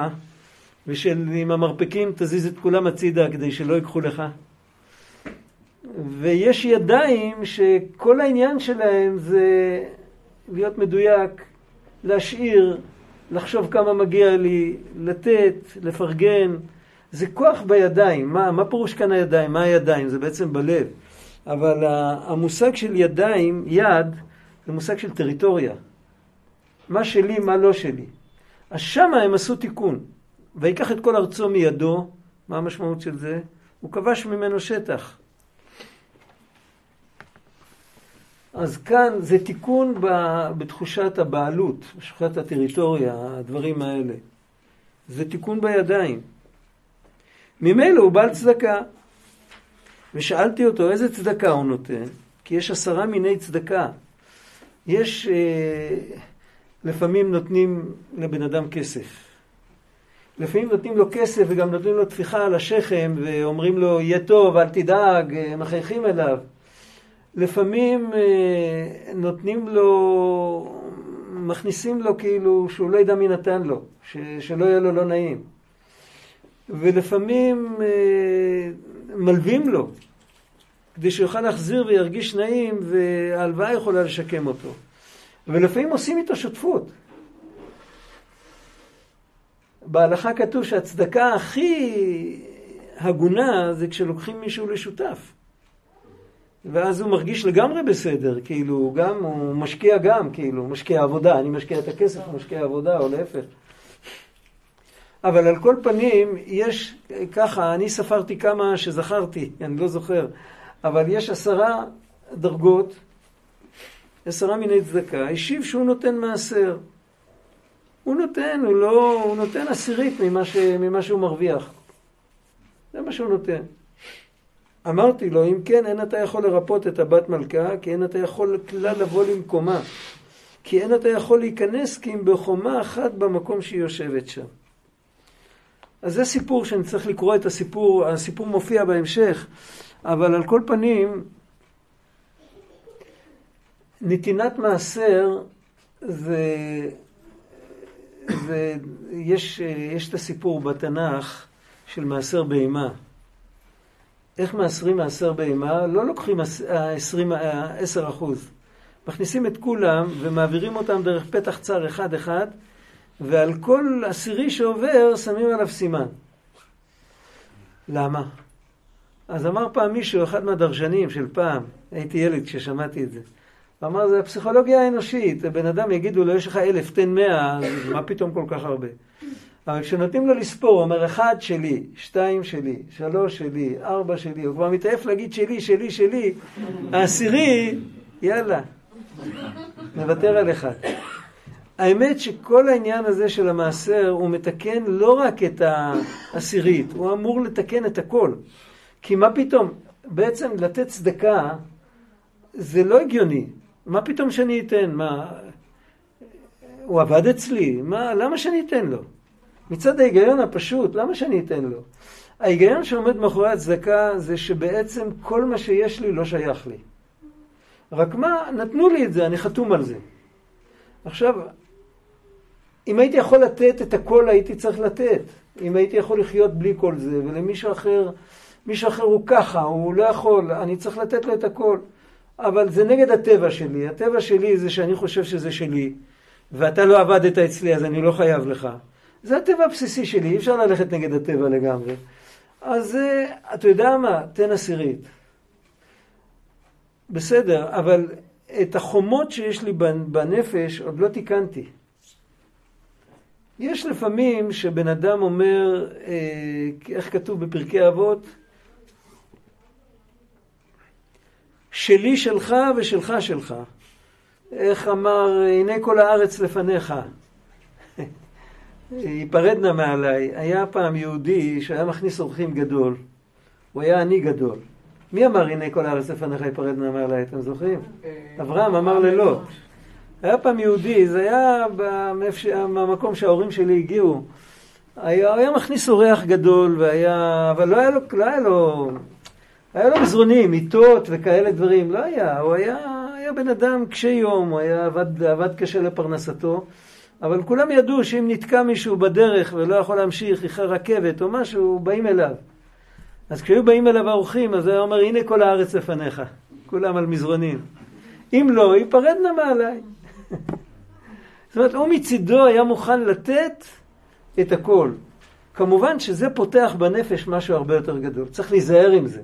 ושל עם המרפקים תזיז את כולם הצידה כדי שלא ייקחו לך. ויש ידיים שכל העניין שלהם זה להיות מדויק, להשאיר, לחשוב כמה מגיע לי, לתת, לפרגן. זה כוח בידיים. מה, מה פירוש כאן הידיים? מה הידיים? זה בעצם בלב. אבל המושג של ידיים, יד, זה מושג של טריטוריה. מה שלי, מה לא שלי. אז שמה הם עשו תיקון. ויקח את כל ארצו מידו, מה המשמעות של זה? הוא כבש ממנו שטח. אז כאן זה תיקון בתחושת הבעלות, בתחושת הטריטוריה, הדברים האלה. זה תיקון בידיים. ממילא הוא בעל צדקה. ושאלתי אותו איזה צדקה הוא נותן, כי יש עשרה מיני צדקה. יש, אה, לפעמים נותנים לבן אדם כסף. לפעמים נותנים לו כסף וגם נותנים לו טפיחה על השכם ואומרים לו, יהיה טוב, אל תדאג, אה, מחייכים אליו. לפעמים אה, נותנים לו, מכניסים לו כאילו שהוא לא ידע מי נתן לו, ש, שלא יהיה לו לא נעים. ולפעמים אה, מלווים לו, כדי שיוכל להחזיר וירגיש נעים, וההלוואה יכולה לשקם אותו. ולפעמים עושים איתו שותפות. בהלכה כתוב שהצדקה הכי הגונה זה כשלוקחים מישהו לשותף. ואז הוא מרגיש לגמרי בסדר, כאילו, גם, הוא משקיע גם, כאילו, הוא משקיע עבודה, אני משקיע את הכסף, הוא משקיע עבודה, או להפך. אבל על כל פנים, יש ככה, אני ספרתי כמה שזכרתי, אני לא זוכר, אבל יש עשרה דרגות, עשרה מיני צדקה, השיב שהוא נותן מעשר. הוא נותן, הוא לא, הוא נותן עשירית ממה, ש, ממה שהוא מרוויח. זה מה שהוא נותן. אמרתי לו, אם כן, אין אתה יכול לרפות את הבת מלכה, כי אין אתה יכול כלל לבוא למקומה. כי אין אתה יכול להיכנס כי אם בחומה אחת במקום שהיא יושבת שם. אז זה סיפור שאני צריך לקרוא את הסיפור, הסיפור מופיע בהמשך, אבל על כל פנים, נתינת מעשר זה, זה יש, יש את הסיפור בתנ"ך של מעשר בהמה. איך מעשרים מעשר בהמה? לא לוקחים עשרים, עשר אחוז. מכניסים את כולם ומעבירים אותם דרך פתח צר אחד-אחד, ועל כל עשירי שעובר שמים עליו סימן. למה? אז אמר פעם מישהו, אחד מהדרשנים של פעם, הייתי ילד כששמעתי את זה, אמר, זה הפסיכולוגיה האנושית, בן אדם יגידו לו, יש לך אלף, תן מאה, מה פתאום כל כך הרבה? אבל כשנותנים לו לספור, הוא אומר, אחד שלי, שתיים שלי, שלוש שלי, ארבע שלי, הוא כבר מתעייף להגיד שלי, שלי, שלי, העשירי, יאללה, נוותר על אחד. האמת שכל העניין הזה של המעשר, הוא מתקן לא רק את העשירית, הוא אמור לתקן את הכל. כי מה פתאום, בעצם לתת צדקה זה לא הגיוני. מה פתאום שאני אתן? מה, הוא עבד אצלי, מה, למה שאני אתן לו? מצד ההיגיון הפשוט, למה שאני אתן לו? ההיגיון שעומד מאחורי הצדקה זה שבעצם כל מה שיש לי לא שייך לי. רק מה, נתנו לי את זה, אני חתום על זה. עכשיו, אם הייתי יכול לתת את הכל, הייתי צריך לתת. אם הייתי יכול לחיות בלי כל זה, ולמישהו אחר, מישהו אחר הוא ככה, הוא לא יכול, אני צריך לתת לו את הכל. אבל זה נגד הטבע שלי. הטבע שלי זה שאני חושב שזה שלי, ואתה לא עבדת אצלי, אז אני לא חייב לך. זה הטבע הבסיסי שלי, אי אפשר ללכת נגד הטבע לגמרי. אז אה, אתה יודע מה? תן עשירית. בסדר, אבל את החומות שיש לי בנפש עוד לא תיקנתי. יש לפעמים שבן אדם אומר, אה, איך כתוב בפרקי אבות? שלי שלך ושלך שלך. איך אמר, הנה כל הארץ לפניך. ייפרדנה מעליי. היה פעם יהודי שהיה מכניס אורחים גדול. הוא היה עני גדול. מי אמר הנה כל הארץ לפניך ייפרדנה מעליי? אתם זוכרים? אה, אברהם אמר ללוט. היה פעם יהודי, זה היה במקום שההורים שלי הגיעו. היה, היה מכניס אורח גדול, והיה, אבל לא היה לו, לא היה לו, היה לו מזרונים, מיטות וכאלה דברים, לא היה, הוא היה, היה בן אדם קשה יום, הוא היה עבד, עבד קשה לפרנסתו, אבל כולם ידעו שאם נתקע מישהו בדרך ולא יכול להמשיך, איחר רכבת או משהו, באים אליו. אז כשהיו באים אליו האורחים, אז הוא היה אומר, הנה כל הארץ לפניך, כולם על מזרונים. אם לא, ייפרדנה מעליי. (laughs) זאת אומרת, הוא מצידו היה מוכן לתת את הכל. כמובן שזה פותח בנפש משהו הרבה יותר גדול. צריך להיזהר עם זה.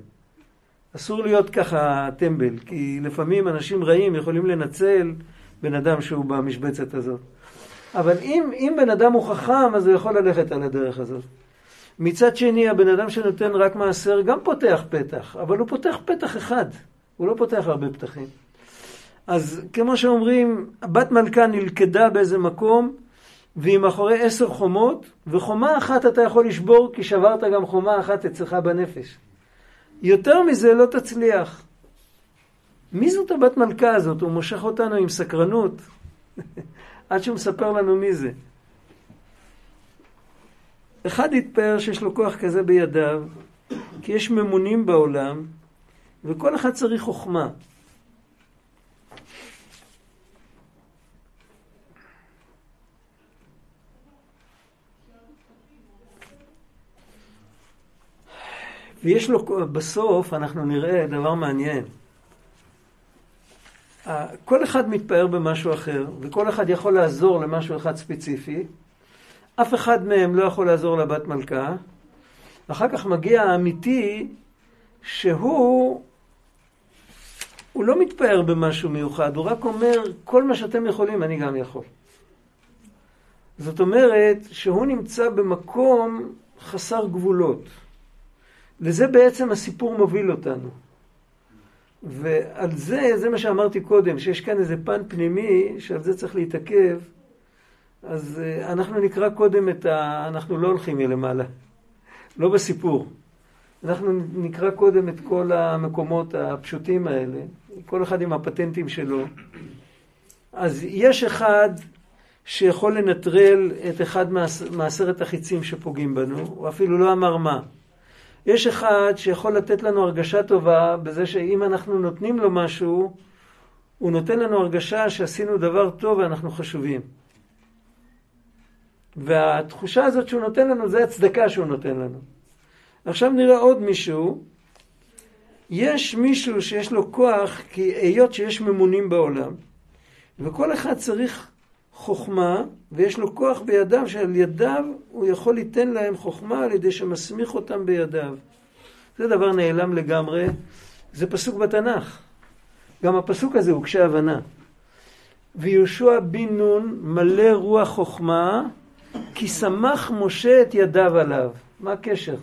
אסור להיות ככה טמבל, כי לפעמים אנשים רעים יכולים לנצל בן אדם שהוא במשבצת הזאת. אבל אם, אם בן אדם הוא חכם, אז הוא יכול ללכת על הדרך הזאת. מצד שני, הבן אדם שנותן רק מעשר גם פותח פתח, אבל הוא פותח פתח אחד, הוא לא פותח הרבה פתחים. אז כמו שאומרים, בת מלכה נלכדה באיזה מקום, והיא מאחורי עשר חומות, וחומה אחת אתה יכול לשבור, כי שברת גם חומה אחת אצלך בנפש. יותר מזה לא תצליח. מי זאת הבת מלכה הזאת? הוא מושך אותנו עם סקרנות, (laughs) עד שהוא מספר לנו מי זה. אחד התפאר שיש לו כוח כזה בידיו, כי יש ממונים בעולם, וכל אחד צריך חוכמה. ויש לו, בסוף אנחנו נראה דבר מעניין. כל אחד מתפאר במשהו אחר, וכל אחד יכול לעזור למשהו אחד ספציפי. אף אחד מהם לא יכול לעזור לבת מלכה. אחר כך מגיע האמיתי, שהוא הוא לא מתפאר במשהו מיוחד, הוא רק אומר, כל מה שאתם יכולים, אני גם יכול. זאת אומרת שהוא נמצא במקום חסר גבולות. לזה בעצם הסיפור מוביל אותנו. ועל זה, זה מה שאמרתי קודם, שיש כאן איזה פן פנימי שעל זה צריך להתעכב, אז אה, אנחנו נקרא קודם את ה... אנחנו לא הולכים מלמעלה, לא בסיפור. אנחנו נקרא קודם את כל המקומות הפשוטים האלה, כל אחד עם הפטנטים שלו. אז יש אחד שיכול לנטרל את אחד מעשרת החיצים שפוגעים בנו, הוא אפילו לא אמר מה. יש אחד שיכול לתת לנו הרגשה טובה בזה שאם אנחנו נותנים לו משהו, הוא נותן לנו הרגשה שעשינו דבר טוב ואנחנו חשובים. והתחושה הזאת שהוא נותן לנו, זה הצדקה שהוא נותן לנו. עכשיו נראה עוד מישהו. יש מישהו שיש לו כוח, כי היות שיש ממונים בעולם, וכל אחד צריך חוכמה, ויש לו כוח בידיו, שעל ידיו הוא יכול ליתן להם חוכמה על ידי שמסמיך אותם בידיו. זה דבר נעלם לגמרי, זה פסוק בתנ"ך. גם הפסוק הזה הוא קשה הבנה. ויהושע בן נון מלא רוח חוכמה, כי שמח משה את ידיו עליו. מה הקשר?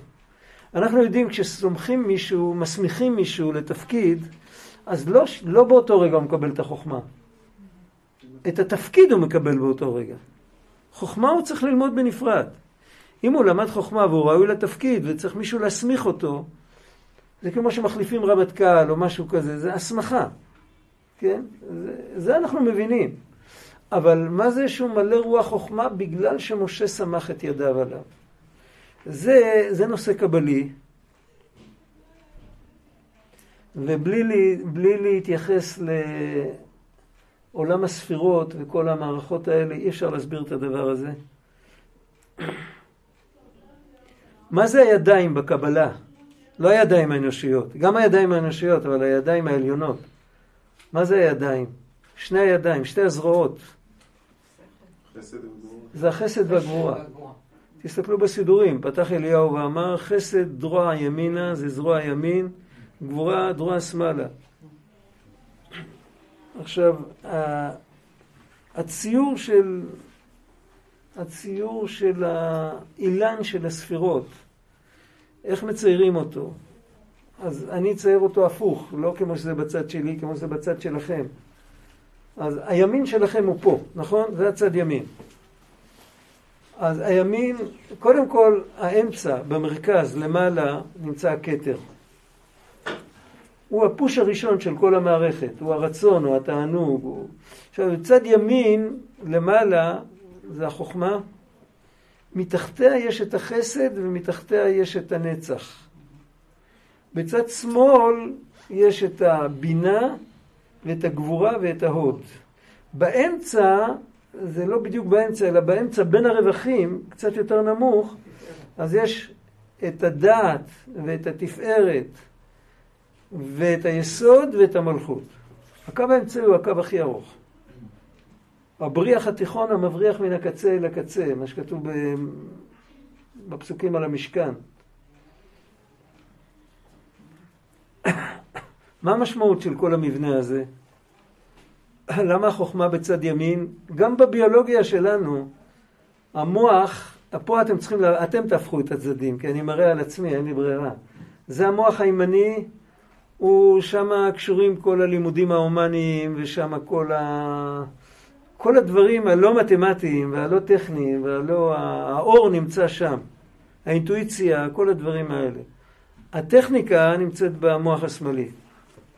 אנחנו יודעים כשסומכים מישהו, מסמיכים מישהו לתפקיד, אז לא, לא באותו רגע הוא מקבל את החוכמה. את התפקיד הוא מקבל באותו רגע. חוכמה הוא צריך ללמוד בנפרד. אם הוא למד חוכמה והוא ראוי לתפקיד וצריך מישהו להסמיך אותו, זה כמו שמחליפים רמטכ"ל או משהו כזה, זה הסמכה. כן? זה, זה אנחנו מבינים. אבל מה זה שהוא מלא רוח חוכמה בגלל שמשה סמך את ידיו עליו? זה, זה נושא קבלי, ובלי לי, להתייחס לעולם הספירות וכל המערכות האלה, אי אפשר להסביר את הדבר הזה. מה זה הידיים בקבלה? לא הידיים האנושיות, גם הידיים האנושיות, אבל הידיים העליונות. מה זה הידיים? שני הידיים, שתי הזרועות. זה החסד והגבורה. תסתכלו בסידורים, פתח אליהו ואמר, חסד דרוע ימינה זה זרוע ימין, גבורה דרוע שמאלה. עכשיו, הציור של, הציור של האילן של הספירות, איך מציירים אותו? אז אני אצייר אותו הפוך, לא כמו שזה בצד שלי, כמו שזה בצד שלכם. אז הימין שלכם הוא פה, נכון? זה הצד ימין. אז הימין, קודם כל, האמצע, במרכז, למעלה, נמצא הכתר. הוא הפוש הראשון של כל המערכת, הוא הרצון, הוא התענוג. הוא... עכשיו, בצד ימין, למעלה, זה החוכמה. מתחתיה יש את החסד ומתחתיה יש את הנצח. בצד שמאל יש את הבינה ואת הגבורה ואת ההוד. באמצע, זה לא בדיוק באמצע, אלא באמצע בין הרווחים, קצת יותר נמוך, אז יש את הדעת ואת התפארת ואת היסוד ואת המלכות. הקו האמצעי הוא הקו הכי ארוך. הבריח התיכון המבריח מן הקצה אל הקצה, מה שכתוב בפסוקים על המשכן. (coughs) מה המשמעות של כל המבנה הזה? (coughs) למה החוכמה בצד ימין? גם בביולוגיה שלנו, המוח, פה אתם צריכים, אתם תהפכו את הצדדים, כי אני מראה על עצמי, אין לי ברירה. זה המוח הימני, הוא שמה קשורים כל הלימודים ההומניים, ושם כל ה... כל הדברים הלא מתמטיים והלא טכניים והלא... האור נמצא שם. האינטואיציה, כל הדברים האלה. הטכניקה נמצאת במוח השמאלי.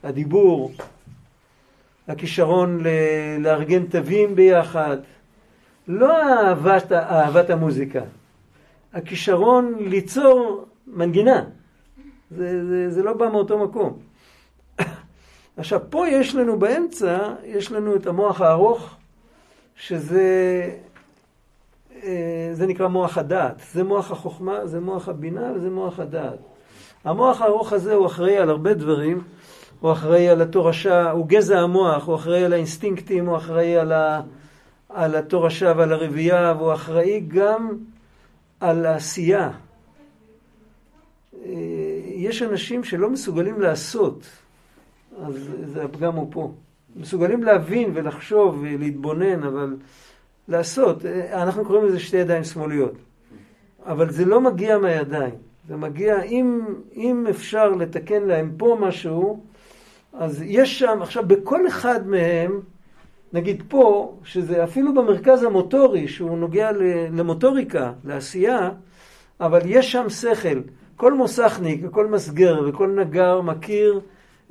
הדיבור, הכישרון לארגן תווים ביחד, לא אהבת, אהבת המוזיקה, הכישרון ליצור מנגינה. זה, זה, זה לא בא מאותו מקום. עכשיו, פה יש לנו באמצע, יש לנו את המוח הארוך, שזה אה, זה נקרא מוח הדעת. זה מוח החוכמה, זה מוח הבינה וזה מוח הדעת. המוח הארוך הזה הוא אחראי על הרבה דברים. הוא אחראי על התורשה, הוא גזע המוח, הוא אחראי על האינסטינקטים, הוא אחראי על, ה, על התורשה ועל הרבייה, והוא אחראי גם על העשייה. אה, יש אנשים שלא מסוגלים לעשות, אז זה הפגם הוא פה. מסוגלים להבין ולחשוב ולהתבונן, אבל לעשות, אנחנו קוראים לזה שתי ידיים שמאליות. אבל זה לא מגיע מהידיים. זה מגיע, אם, אם אפשר לתקן להם פה משהו, אז יש שם, עכשיו בכל אחד מהם, נגיד פה, שזה אפילו במרכז המוטורי, שהוא נוגע למוטוריקה, לעשייה, אבל יש שם שכל. כל מוסכניק וכל מסגר וכל נגר מכיר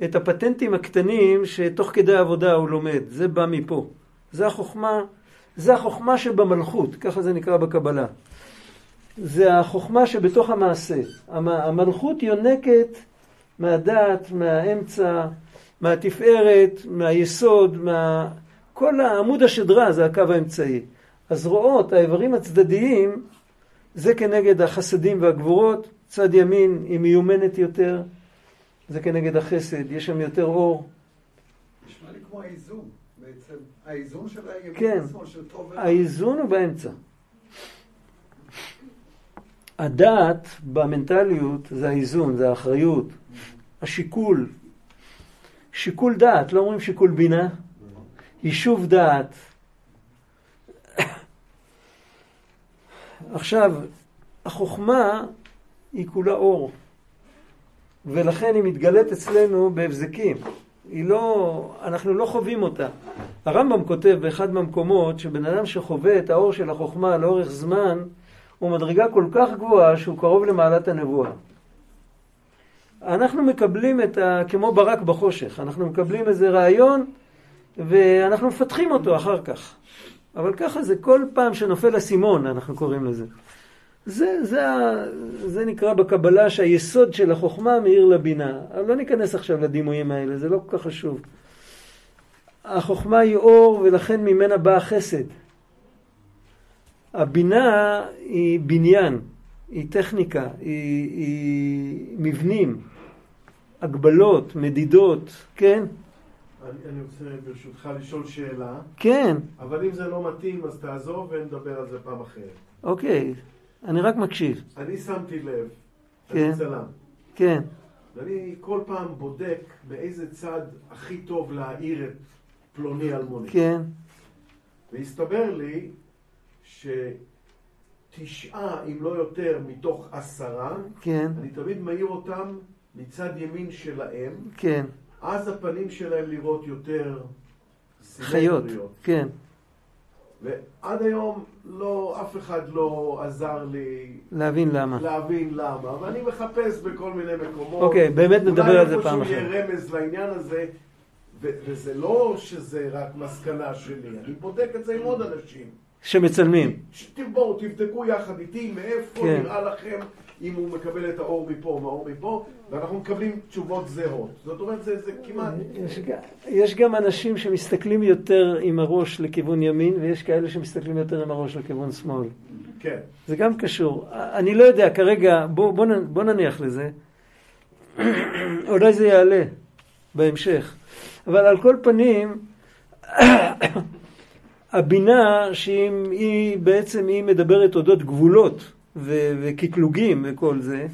את הפטנטים הקטנים שתוך כדי העבודה הוא לומד. זה בא מפה. זה החוכמה, זה החוכמה שבמלכות, ככה זה נקרא בקבלה. זה החוכמה שבתוך המעשה. המלכות יונקת מהדעת, מהאמצע, מהתפארת, מהיסוד, מה... כל העמוד השדרה זה הקו האמצעי. הזרועות, האיברים הצדדיים, זה כנגד החסדים והגבורות, צד ימין היא מיומנת יותר, זה כנגד החסד, יש שם יותר אור. נשמע לי כמו האיזון בעצם, האיזון של הימין כן, עצמו, של טוב. האיזון הוא באמצע. הדעת במנטליות זה האיזון, זה האחריות, השיקול, שיקול דעת, לא אומרים שיקול בינה, יישוב דעת. (coughs) עכשיו, החוכמה היא כולה אור, ולכן היא מתגלית אצלנו בהבזקים. היא לא, אנחנו לא חווים אותה. הרמב"ם כותב באחד מהמקומות שבן אדם שחווה את האור של החוכמה לאורך זמן, הוא מדרגה כל כך גבוהה שהוא קרוב למעלת הנבואה. אנחנו מקבלים את ה... כמו ברק בחושך, אנחנו מקבלים איזה רעיון ואנחנו מפתחים אותו אחר כך. אבל ככה זה כל פעם שנופל אסימון, אנחנו קוראים לזה. זה, זה, זה נקרא בקבלה שהיסוד של החוכמה מאיר לבינה. אבל לא ניכנס עכשיו לדימויים האלה, זה לא כל כך חשוב. החוכמה היא אור ולכן ממנה בא החסד. הבינה היא בניין, היא טכניקה, היא, היא מבנים. הגבלות, מדידות, כן? אני, אני רוצה ברשותך לשאול שאלה. כן. אבל אם זה לא מתאים, אז תעזוב ונדבר על זה פעם אחרת. אוקיי, אני רק מקשיב. אני שמתי לב, כן. אני צלם, כן, ואני כל פעם בודק באיזה צד הכי טוב להעיר את פלוני אלמוני. כן, והסתבר לי שתשעה, אם לא יותר, מתוך עשרה, כן, אני תמיד מעיר אותם מצד ימין שלהם, כן. אז הפנים שלהם לראות יותר חיות, סימטריות. כן. ועד היום לא, אף אחד לא עזר לי להבין למה. להבין למה, ואני מחפש בכל מיני מקומות. אוקיי, באמת נדבר על זה פעם אולי אחרת. איפשהו יהיה רמז לעניין הזה, ו- וזה לא שזה רק מסקנה שלי, אני בודק את זה עם עוד אנשים. שמצלמים. בואו תבדקו יחד איתי מאיפה כן. נראה לכם אם הוא מקבל את האור מפה או מהאור מפה, ואנחנו מקבלים תשובות זהות. זאת אומרת, זה, זה כמעט... יש, יש גם אנשים שמסתכלים יותר עם הראש לכיוון ימין, ויש כאלה שמסתכלים יותר עם הראש לכיוון שמאל. כן. זה גם קשור. אני לא יודע, כרגע, בוא, בוא, בוא נניח לזה. (coughs) אולי זה יעלה בהמשך. אבל על כל פנים, (coughs) הבינה שהיא היא בעצם, היא מדברת אודות גבולות וקטלוגים וכל זה,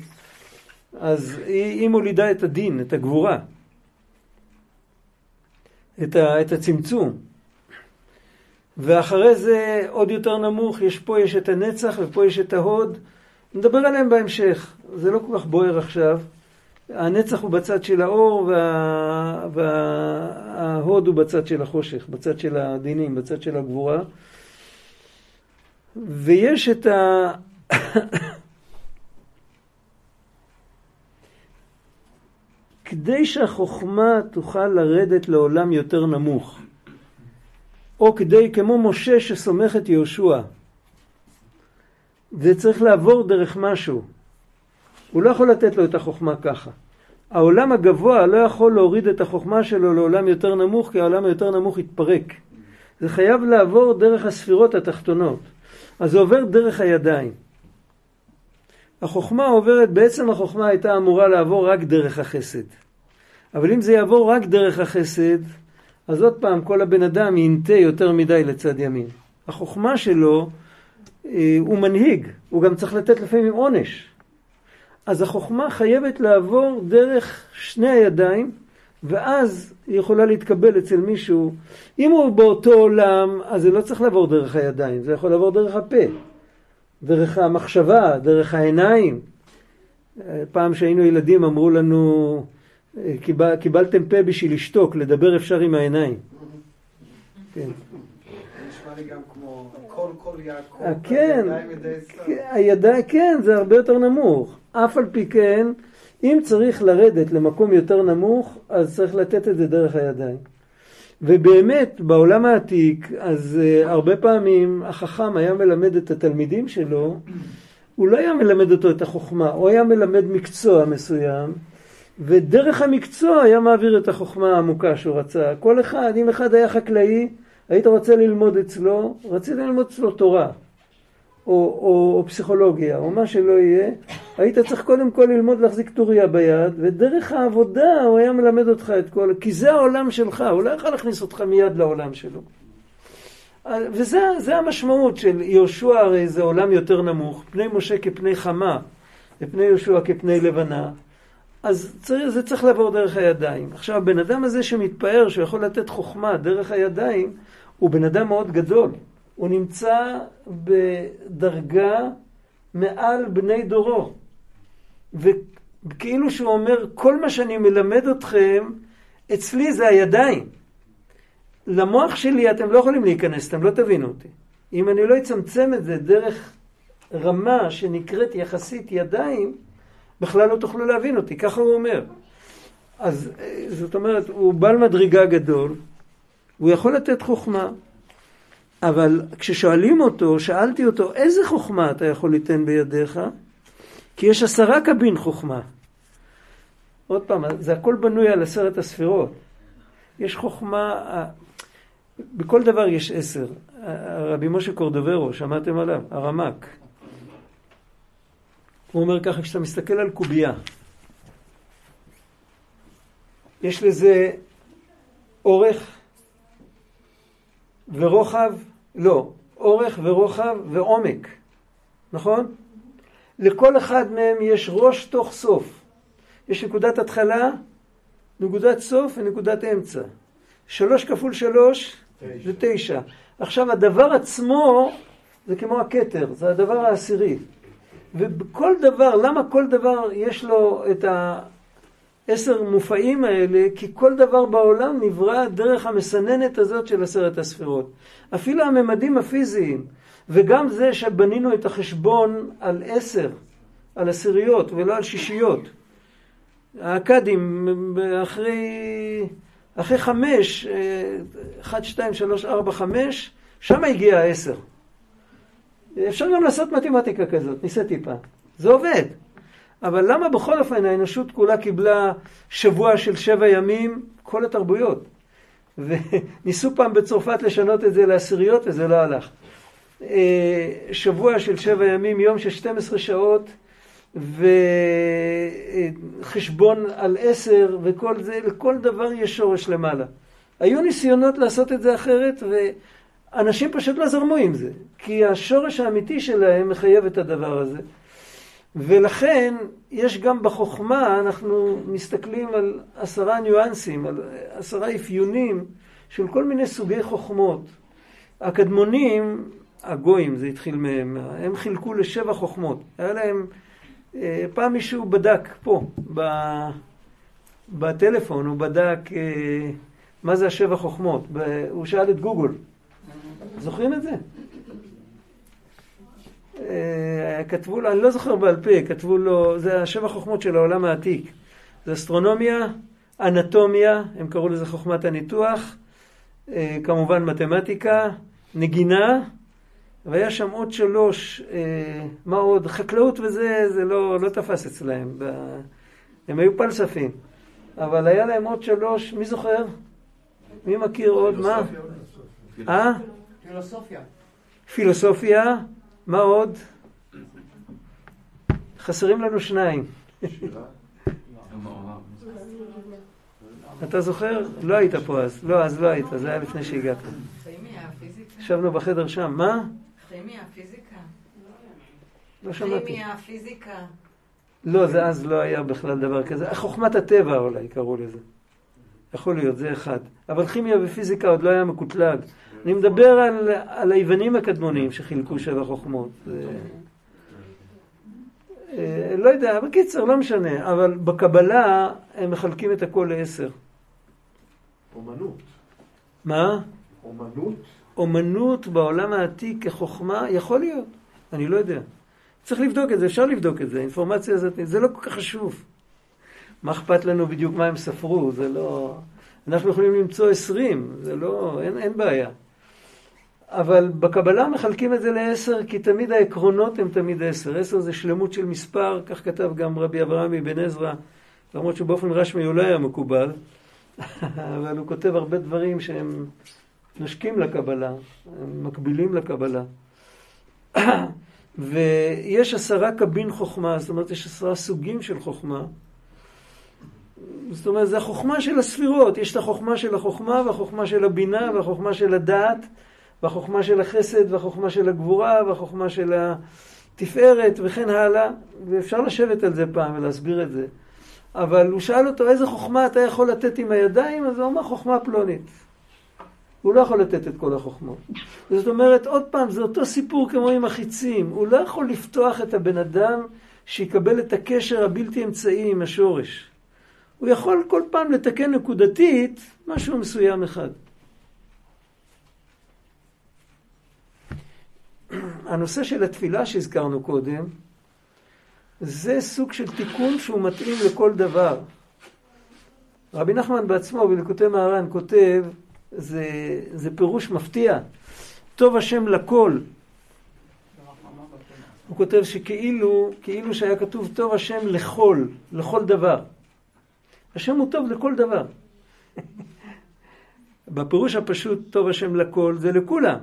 אז היא, היא מולידה את הדין, את הגבורה, את, ה, את הצמצום. ואחרי זה עוד יותר נמוך, יש פה יש את הנצח ופה יש את ההוד. נדבר עליהם בהמשך, זה לא כל כך בוער עכשיו. הנצח הוא בצד של האור וה... וההוד הוא בצד של החושך, בצד של הדינים, בצד של הגבורה. ויש את ה... כדי שהחוכמה תוכל לרדת לעולם יותר נמוך, או כדי, כמו משה שסומך את יהושע, זה צריך לעבור דרך משהו. הוא לא יכול לתת לו את החוכמה ככה. העולם הגבוה לא יכול להוריד את החוכמה שלו לעולם יותר נמוך, כי העולם היותר נמוך יתפרק. זה חייב לעבור דרך הספירות התחתונות. אז זה עובר דרך הידיים. החוכמה עוברת, בעצם החוכמה הייתה אמורה לעבור רק דרך החסד. אבל אם זה יעבור רק דרך החסד, אז עוד פעם כל הבן אדם ינטה יותר מדי לצד ימין. החוכמה שלו, אה, הוא מנהיג, הוא גם צריך לתת לפעמים עונש. אז החוכמה חייבת לעבור דרך שני הידיים, ואז היא יכולה להתקבל אצל מישהו. אם הוא באותו עולם, אז זה לא צריך לעבור דרך הידיים, זה יכול לעבור דרך הפה, דרך המחשבה, דרך העיניים. פעם שהיינו ילדים אמרו לנו, קיבל, קיבלתם פה בשביל לשתוק, לדבר אפשר עם העיניים. כן. כן, הידיים, כן, זה הרבה יותר נמוך. אף על פי כן, אם צריך לרדת למקום יותר נמוך, אז צריך לתת את זה דרך הידיים. ובאמת, בעולם העתיק, אז uh, הרבה פעמים החכם היה מלמד את התלמידים שלו, הוא לא היה מלמד אותו את החוכמה, הוא היה מלמד מקצוע מסוים, ודרך המקצוע היה מעביר את החוכמה העמוקה שהוא רצה. כל אחד, אם אחד היה חקלאי, היית רוצה ללמוד אצלו, רצית ללמוד אצלו תורה, או, או, או פסיכולוגיה, או מה שלא יהיה, היית צריך קודם כל ללמוד להחזיק טוריה ביד, ודרך העבודה הוא היה מלמד אותך את כל... כי זה העולם שלך, הוא לא יכול להכניס אותך מיד לעולם שלו. וזה זה המשמעות של יהושע הרי זה עולם יותר נמוך, פני משה כפני חמה, ופני יהושע כפני לבנה. אז צריך, זה צריך לעבור דרך הידיים. עכשיו, הבן אדם הזה שמתפאר שהוא יכול לתת חוכמה דרך הידיים, הוא בן אדם מאוד גדול. הוא נמצא בדרגה מעל בני דורו. וכאילו שהוא אומר, כל מה שאני מלמד אתכם, אצלי זה הידיים. למוח שלי אתם לא יכולים להיכנס, אתם לא תבינו אותי. אם אני לא אצמצם את זה דרך רמה שנקראת יחסית ידיים, בכלל לא תוכלו להבין אותי, ככה הוא אומר. אז זאת אומרת, הוא בעל מדרגה גדול, הוא יכול לתת חוכמה, אבל כששואלים אותו, שאלתי אותו, איזה חוכמה אתה יכול ליתן בידיך? כי יש עשרה קבין חוכמה. עוד פעם, זה הכל בנוי על עשרת הספירות. יש חוכמה, בכל דבר יש עשר. רבי משה קורדוברו, שמעתם עליו? הרמק. הוא אומר ככה, כשאתה מסתכל על קובייה, יש לזה אורך ורוחב, לא, אורך ורוחב ועומק, נכון? לכל אחד מהם יש ראש תוך סוף. יש נקודת התחלה, נקודת סוף ונקודת אמצע. שלוש כפול שלוש זה תשע. עכשיו הדבר עצמו זה כמו הכתר, זה הדבר העשירי. ובכל דבר, למה כל דבר יש לו את, ה, עשר מופעים האלה, כי כל דבר בעולם נברא דרך המסננת הזאת של עשרת הספירות. אפילו הממדים הפיזיים, וגם זה שבנינו את החשבון על עשר, על עשיריות ולא על שישיות. האכדים אחרי, אחרי חמש, אחת, שתיים, שלוש, ארבע, חמש, שם הגיע העשר. אפשר גם לעשות מתמטיקה כזאת, ניסיתי פעם. זה עובד. אבל למה בכל אופן האנושות כולה קיבלה שבוע של שבע ימים, כל התרבויות? וניסו פעם בצרפת לשנות את זה לעשיריות וזה לא הלך. אה, שבוע של שבע ימים, יום של 12 שעות, וחשבון על עשר וכל זה, לכל דבר יש שורש למעלה. היו ניסיונות לעשות את זה אחרת, ואנשים פשוט לא זרמו עם זה, כי השורש האמיתי שלהם מחייב את הדבר הזה. ולכן יש גם בחוכמה, אנחנו מסתכלים על עשרה ניואנסים, על עשרה אפיונים של כל מיני סוגי חוכמות. הקדמונים, הגויים, זה התחיל מהם, הם חילקו לשבע חוכמות. היה להם, אה, פעם מישהו בדק פה, בטלפון, הוא בדק אה, מה זה השבע חוכמות. הוא שאל את גוגל. זוכרים את זה? אה, כתבו לו, אני לא זוכר בעל פה, כתבו לו, זה השבע חוכמות של העולם העתיק. זה אסטרונומיה, אנטומיה, הם קראו לזה חוכמת הניתוח, אה, כמובן מתמטיקה, נגינה, והיה שם עוד שלוש, אה, מה עוד? חקלאות וזה, זה לא, לא תפס אצלהם. הם היו פלספים. אבל היה להם עוד שלוש, מי זוכר? מי מכיר עוד? מה? אה? פילוסופיה. פילוסופיה. מה עוד? חסרים לנו שניים. אתה זוכר? לא היית פה אז. לא, אז לא היית, זה היה לפני שהגעת. ישבנו בחדר שם. מה? כימיה, פיזיקה. לא שמעתי. כימיה, פיזיקה. לא, זה אז לא היה בכלל דבר כזה. חוכמת הטבע אולי קראו לזה. יכול להיות, זה אחד. אבל כימיה ופיזיקה עוד לא היה מקוטלג. אני מדבר על, על היוונים הקדמונים שחילקו שבע חוכמות. אה, לא יודע, בקיצר, לא משנה. אבל בקבלה הם מחלקים את הכל לעשר. אומנות. מה? אומנות? אומנות בעולם העתיק כחוכמה, יכול להיות. אני לא יודע. צריך לבדוק את זה, אפשר לבדוק את זה. האינפורמציה הזאת, זה לא כל כך חשוב. מה אכפת לנו בדיוק מה הם ספרו? זה לא... אנחנו יכולים למצוא עשרים, זה לא... אין, אין בעיה. אבל בקבלה מחלקים את זה לעשר, כי תמיד העקרונות הם תמיד עשר. עשר זה שלמות של מספר, כך כתב גם רבי אברהם אבן עזרא, למרות שבאופן רשמי הוא לא היה מקובל, (laughs) אבל הוא כותב הרבה דברים שהם נושקים לקבלה, הם מקבילים לקבלה. (coughs) ויש עשרה קבין חוכמה, זאת אומרת, יש עשרה סוגים של חוכמה. זאת אומרת, זה החוכמה של הספירות. יש את החוכמה של החוכמה, והחוכמה של הבינה, והחוכמה של הדעת. והחוכמה של החסד, והחוכמה של הגבורה, והחוכמה של התפארת, וכן הלאה. ואפשר לשבת על זה פעם ולהסביר את זה. אבל הוא שאל אותו, איזה חוכמה אתה יכול לתת עם הידיים? אז הוא אמר, חוכמה פלונית. הוא לא יכול לתת את כל החוכמות. זאת אומרת, עוד פעם, זה אותו סיפור כמו עם החיצים. הוא לא יכול לפתוח את הבן אדם שיקבל את הקשר הבלתי אמצעי עם השורש. הוא יכול כל פעם לתקן נקודתית משהו מסוים אחד. הנושא של התפילה שהזכרנו קודם, זה סוג של תיקון שהוא מתאים לכל דבר. רבי נחמן בעצמו בלקוטי מהר"ן כותב, זה, זה פירוש מפתיע, טוב השם לכל. הוא כותב שכאילו, כאילו שהיה כתוב טוב השם לכל, לכל דבר. השם הוא טוב לכל דבר. (laughs) בפירוש הפשוט טוב השם לכל זה לכולם.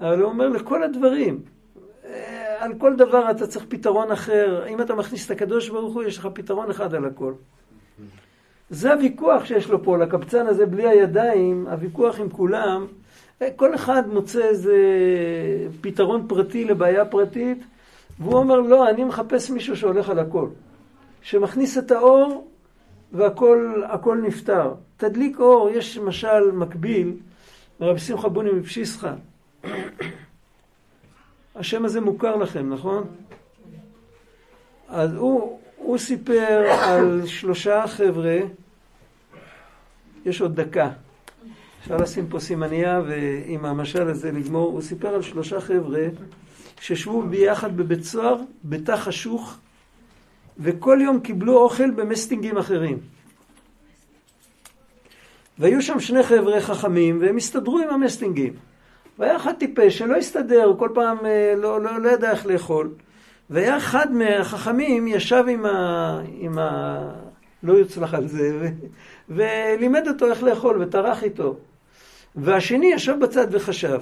אבל הוא אומר לכל הדברים. אה, על כל דבר אתה צריך פתרון אחר. אם אתה מכניס את הקדוש ברוך הוא, יש לך פתרון אחד על הכל. זה הוויכוח שיש לו פה, לקבצן הזה בלי הידיים, הוויכוח עם כולם. אה, כל אחד מוצא איזה פתרון פרטי לבעיה פרטית, והוא אומר, לא, אני מחפש מישהו שהולך על הכל. שמכניס את האור והכל נפתר. תדליק אור, יש משל מקביל, רבי שמחה בוני מפשיסחה. השם הזה מוכר לכם, נכון? אז הוא, הוא סיפר על שלושה חבר'ה, יש עוד דקה, אפשר לשים פה סימנייה ועם המשל הזה לגמור, הוא סיפר על שלושה חבר'ה שישבו ביחד בבית סוהר, בתא חשוך, וכל יום קיבלו אוכל במסטינגים אחרים. והיו שם שני חבר'ה חכמים, והם הסתדרו עם המסטינגים. והיה אחד טיפש שלא הסתדר, כל פעם אה, לא, לא, לא ידע איך לאכול. והיה אחד מהחכמים ישב עם ה... עם ה... לא יוצלח על זה, ו... ולימד אותו איך לאכול וטרח איתו. והשני ישב בצד וחשב.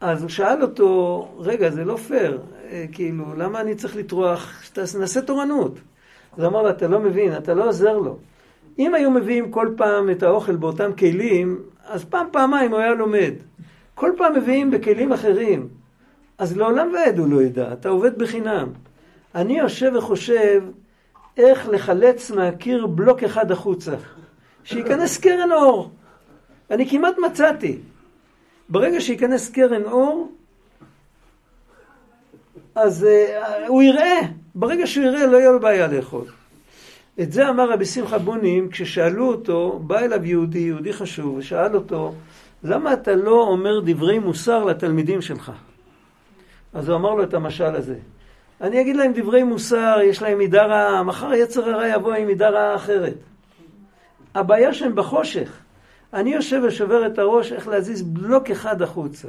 אז הוא שאל אותו, רגע, זה לא פייר, אה, כאילו, למה אני צריך לטרוח? נעשה תורנות. אז אמר לו, אתה לא מבין, אתה לא עוזר לו. אם היו מביאים כל פעם את האוכל באותם כלים, אז פעם, פעמיים הוא היה לומד. כל פעם מביאים בכלים אחרים. אז לעולם ועד הוא לא ידע, אתה עובד בחינם. אני יושב וחושב איך לחלץ מהקיר בלוק אחד החוצה. שייכנס קרן אור. אני כמעט מצאתי. ברגע שייכנס קרן אור, אז uh, הוא יראה. ברגע שהוא יראה, לא יהיה לו בעיה לאכול. את זה אמר רבי שמחה בונים כששאלו אותו, בא אליו יהודי, יהודי חשוב, ושאל אותו, למה אתה לא אומר דברי מוסר לתלמידים שלך? אז הוא אמר לו את המשל הזה. אני אגיד להם דברי מוסר, יש להם מידה רעה, מחר יצר הרע יבוא עם מידה רעה אחרת. הבעיה שהם בחושך. אני יושב ושובר את הראש איך להזיז בלוק אחד החוצה.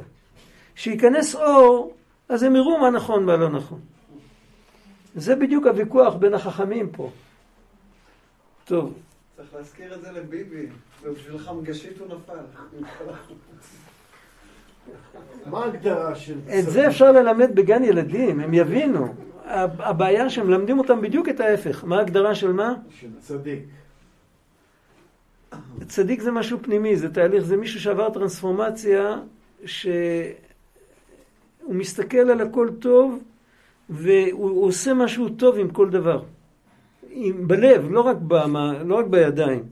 שייכנס אור, אז הם יראו מה נכון ומה לא נכון. זה בדיוק הוויכוח בין החכמים פה. טוב. צריך להזכיר את זה לביבי, ובשבילך מגשית הוא נפל. מה ההגדרה של את זה אפשר ללמד בגן ילדים, הם יבינו. הבעיה שהם מלמדים אותם בדיוק את ההפך. מה ההגדרה של מה? של צדיק. צדיק זה משהו פנימי, זה תהליך, זה מישהו שעבר טרנספורמציה, שהוא מסתכל על הכל טוב, והוא עושה משהו טוב עם כל דבר. עם, בלב, לא רק, במה, לא רק בידיים.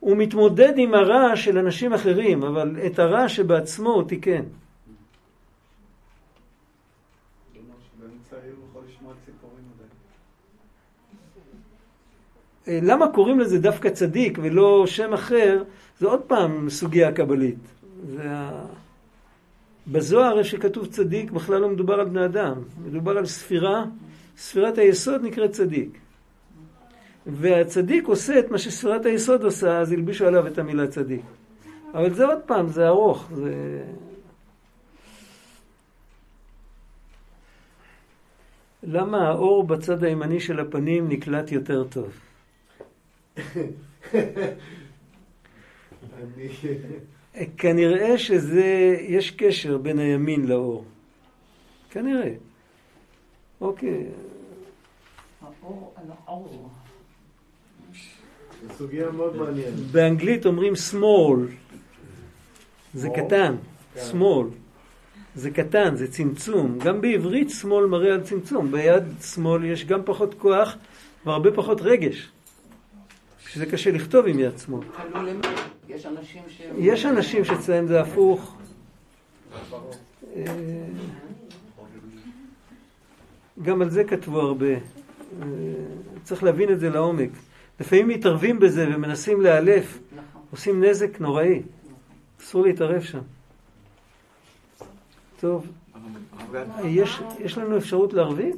הוא מתמודד עם הרע של אנשים אחרים, אבל את הרע שבעצמו הוא תיקן. אה, למה קוראים לזה דווקא צדיק ולא שם אחר, זה עוד פעם סוגיה קבלית. זה. בזוהר איפה שכתוב צדיק בכלל לא מדובר על בני אדם, מדובר על ספירה, ספירת היסוד נקראת צדיק. והצדיק עושה את מה שספירת היסוד עושה, אז הלבישו עליו את המילה צדיק. אבל זה עוד פעם, זה ארוך, זה... למה האור בצד הימני של הפנים נקלט יותר טוב? כנראה שזה, יש קשר בין הימין לאור. כנראה. אוקיי. האור על האור. זו סוגיה מאוד מעניינת. באנגלית אומרים small, זה? קטן, כן. small. זה קטן, זה צמצום. גם בעברית שמאל מראה על צמצום. ביד שמאל יש גם פחות כוח והרבה פחות רגש. שזה קשה לכתוב עם יד שמאל. תלוי למי. יש אנשים ש... יש אנשים שאצלם זה הפוך. אה, גם על זה כתבו הרבה. אה, צריך להבין את זה לעומק. לפעמים מתערבים בזה ומנסים לאלף, נכון. עושים נזק נוראי. אסור להתערב שם. טוב, יש, יש לנו אפשרות לערבית?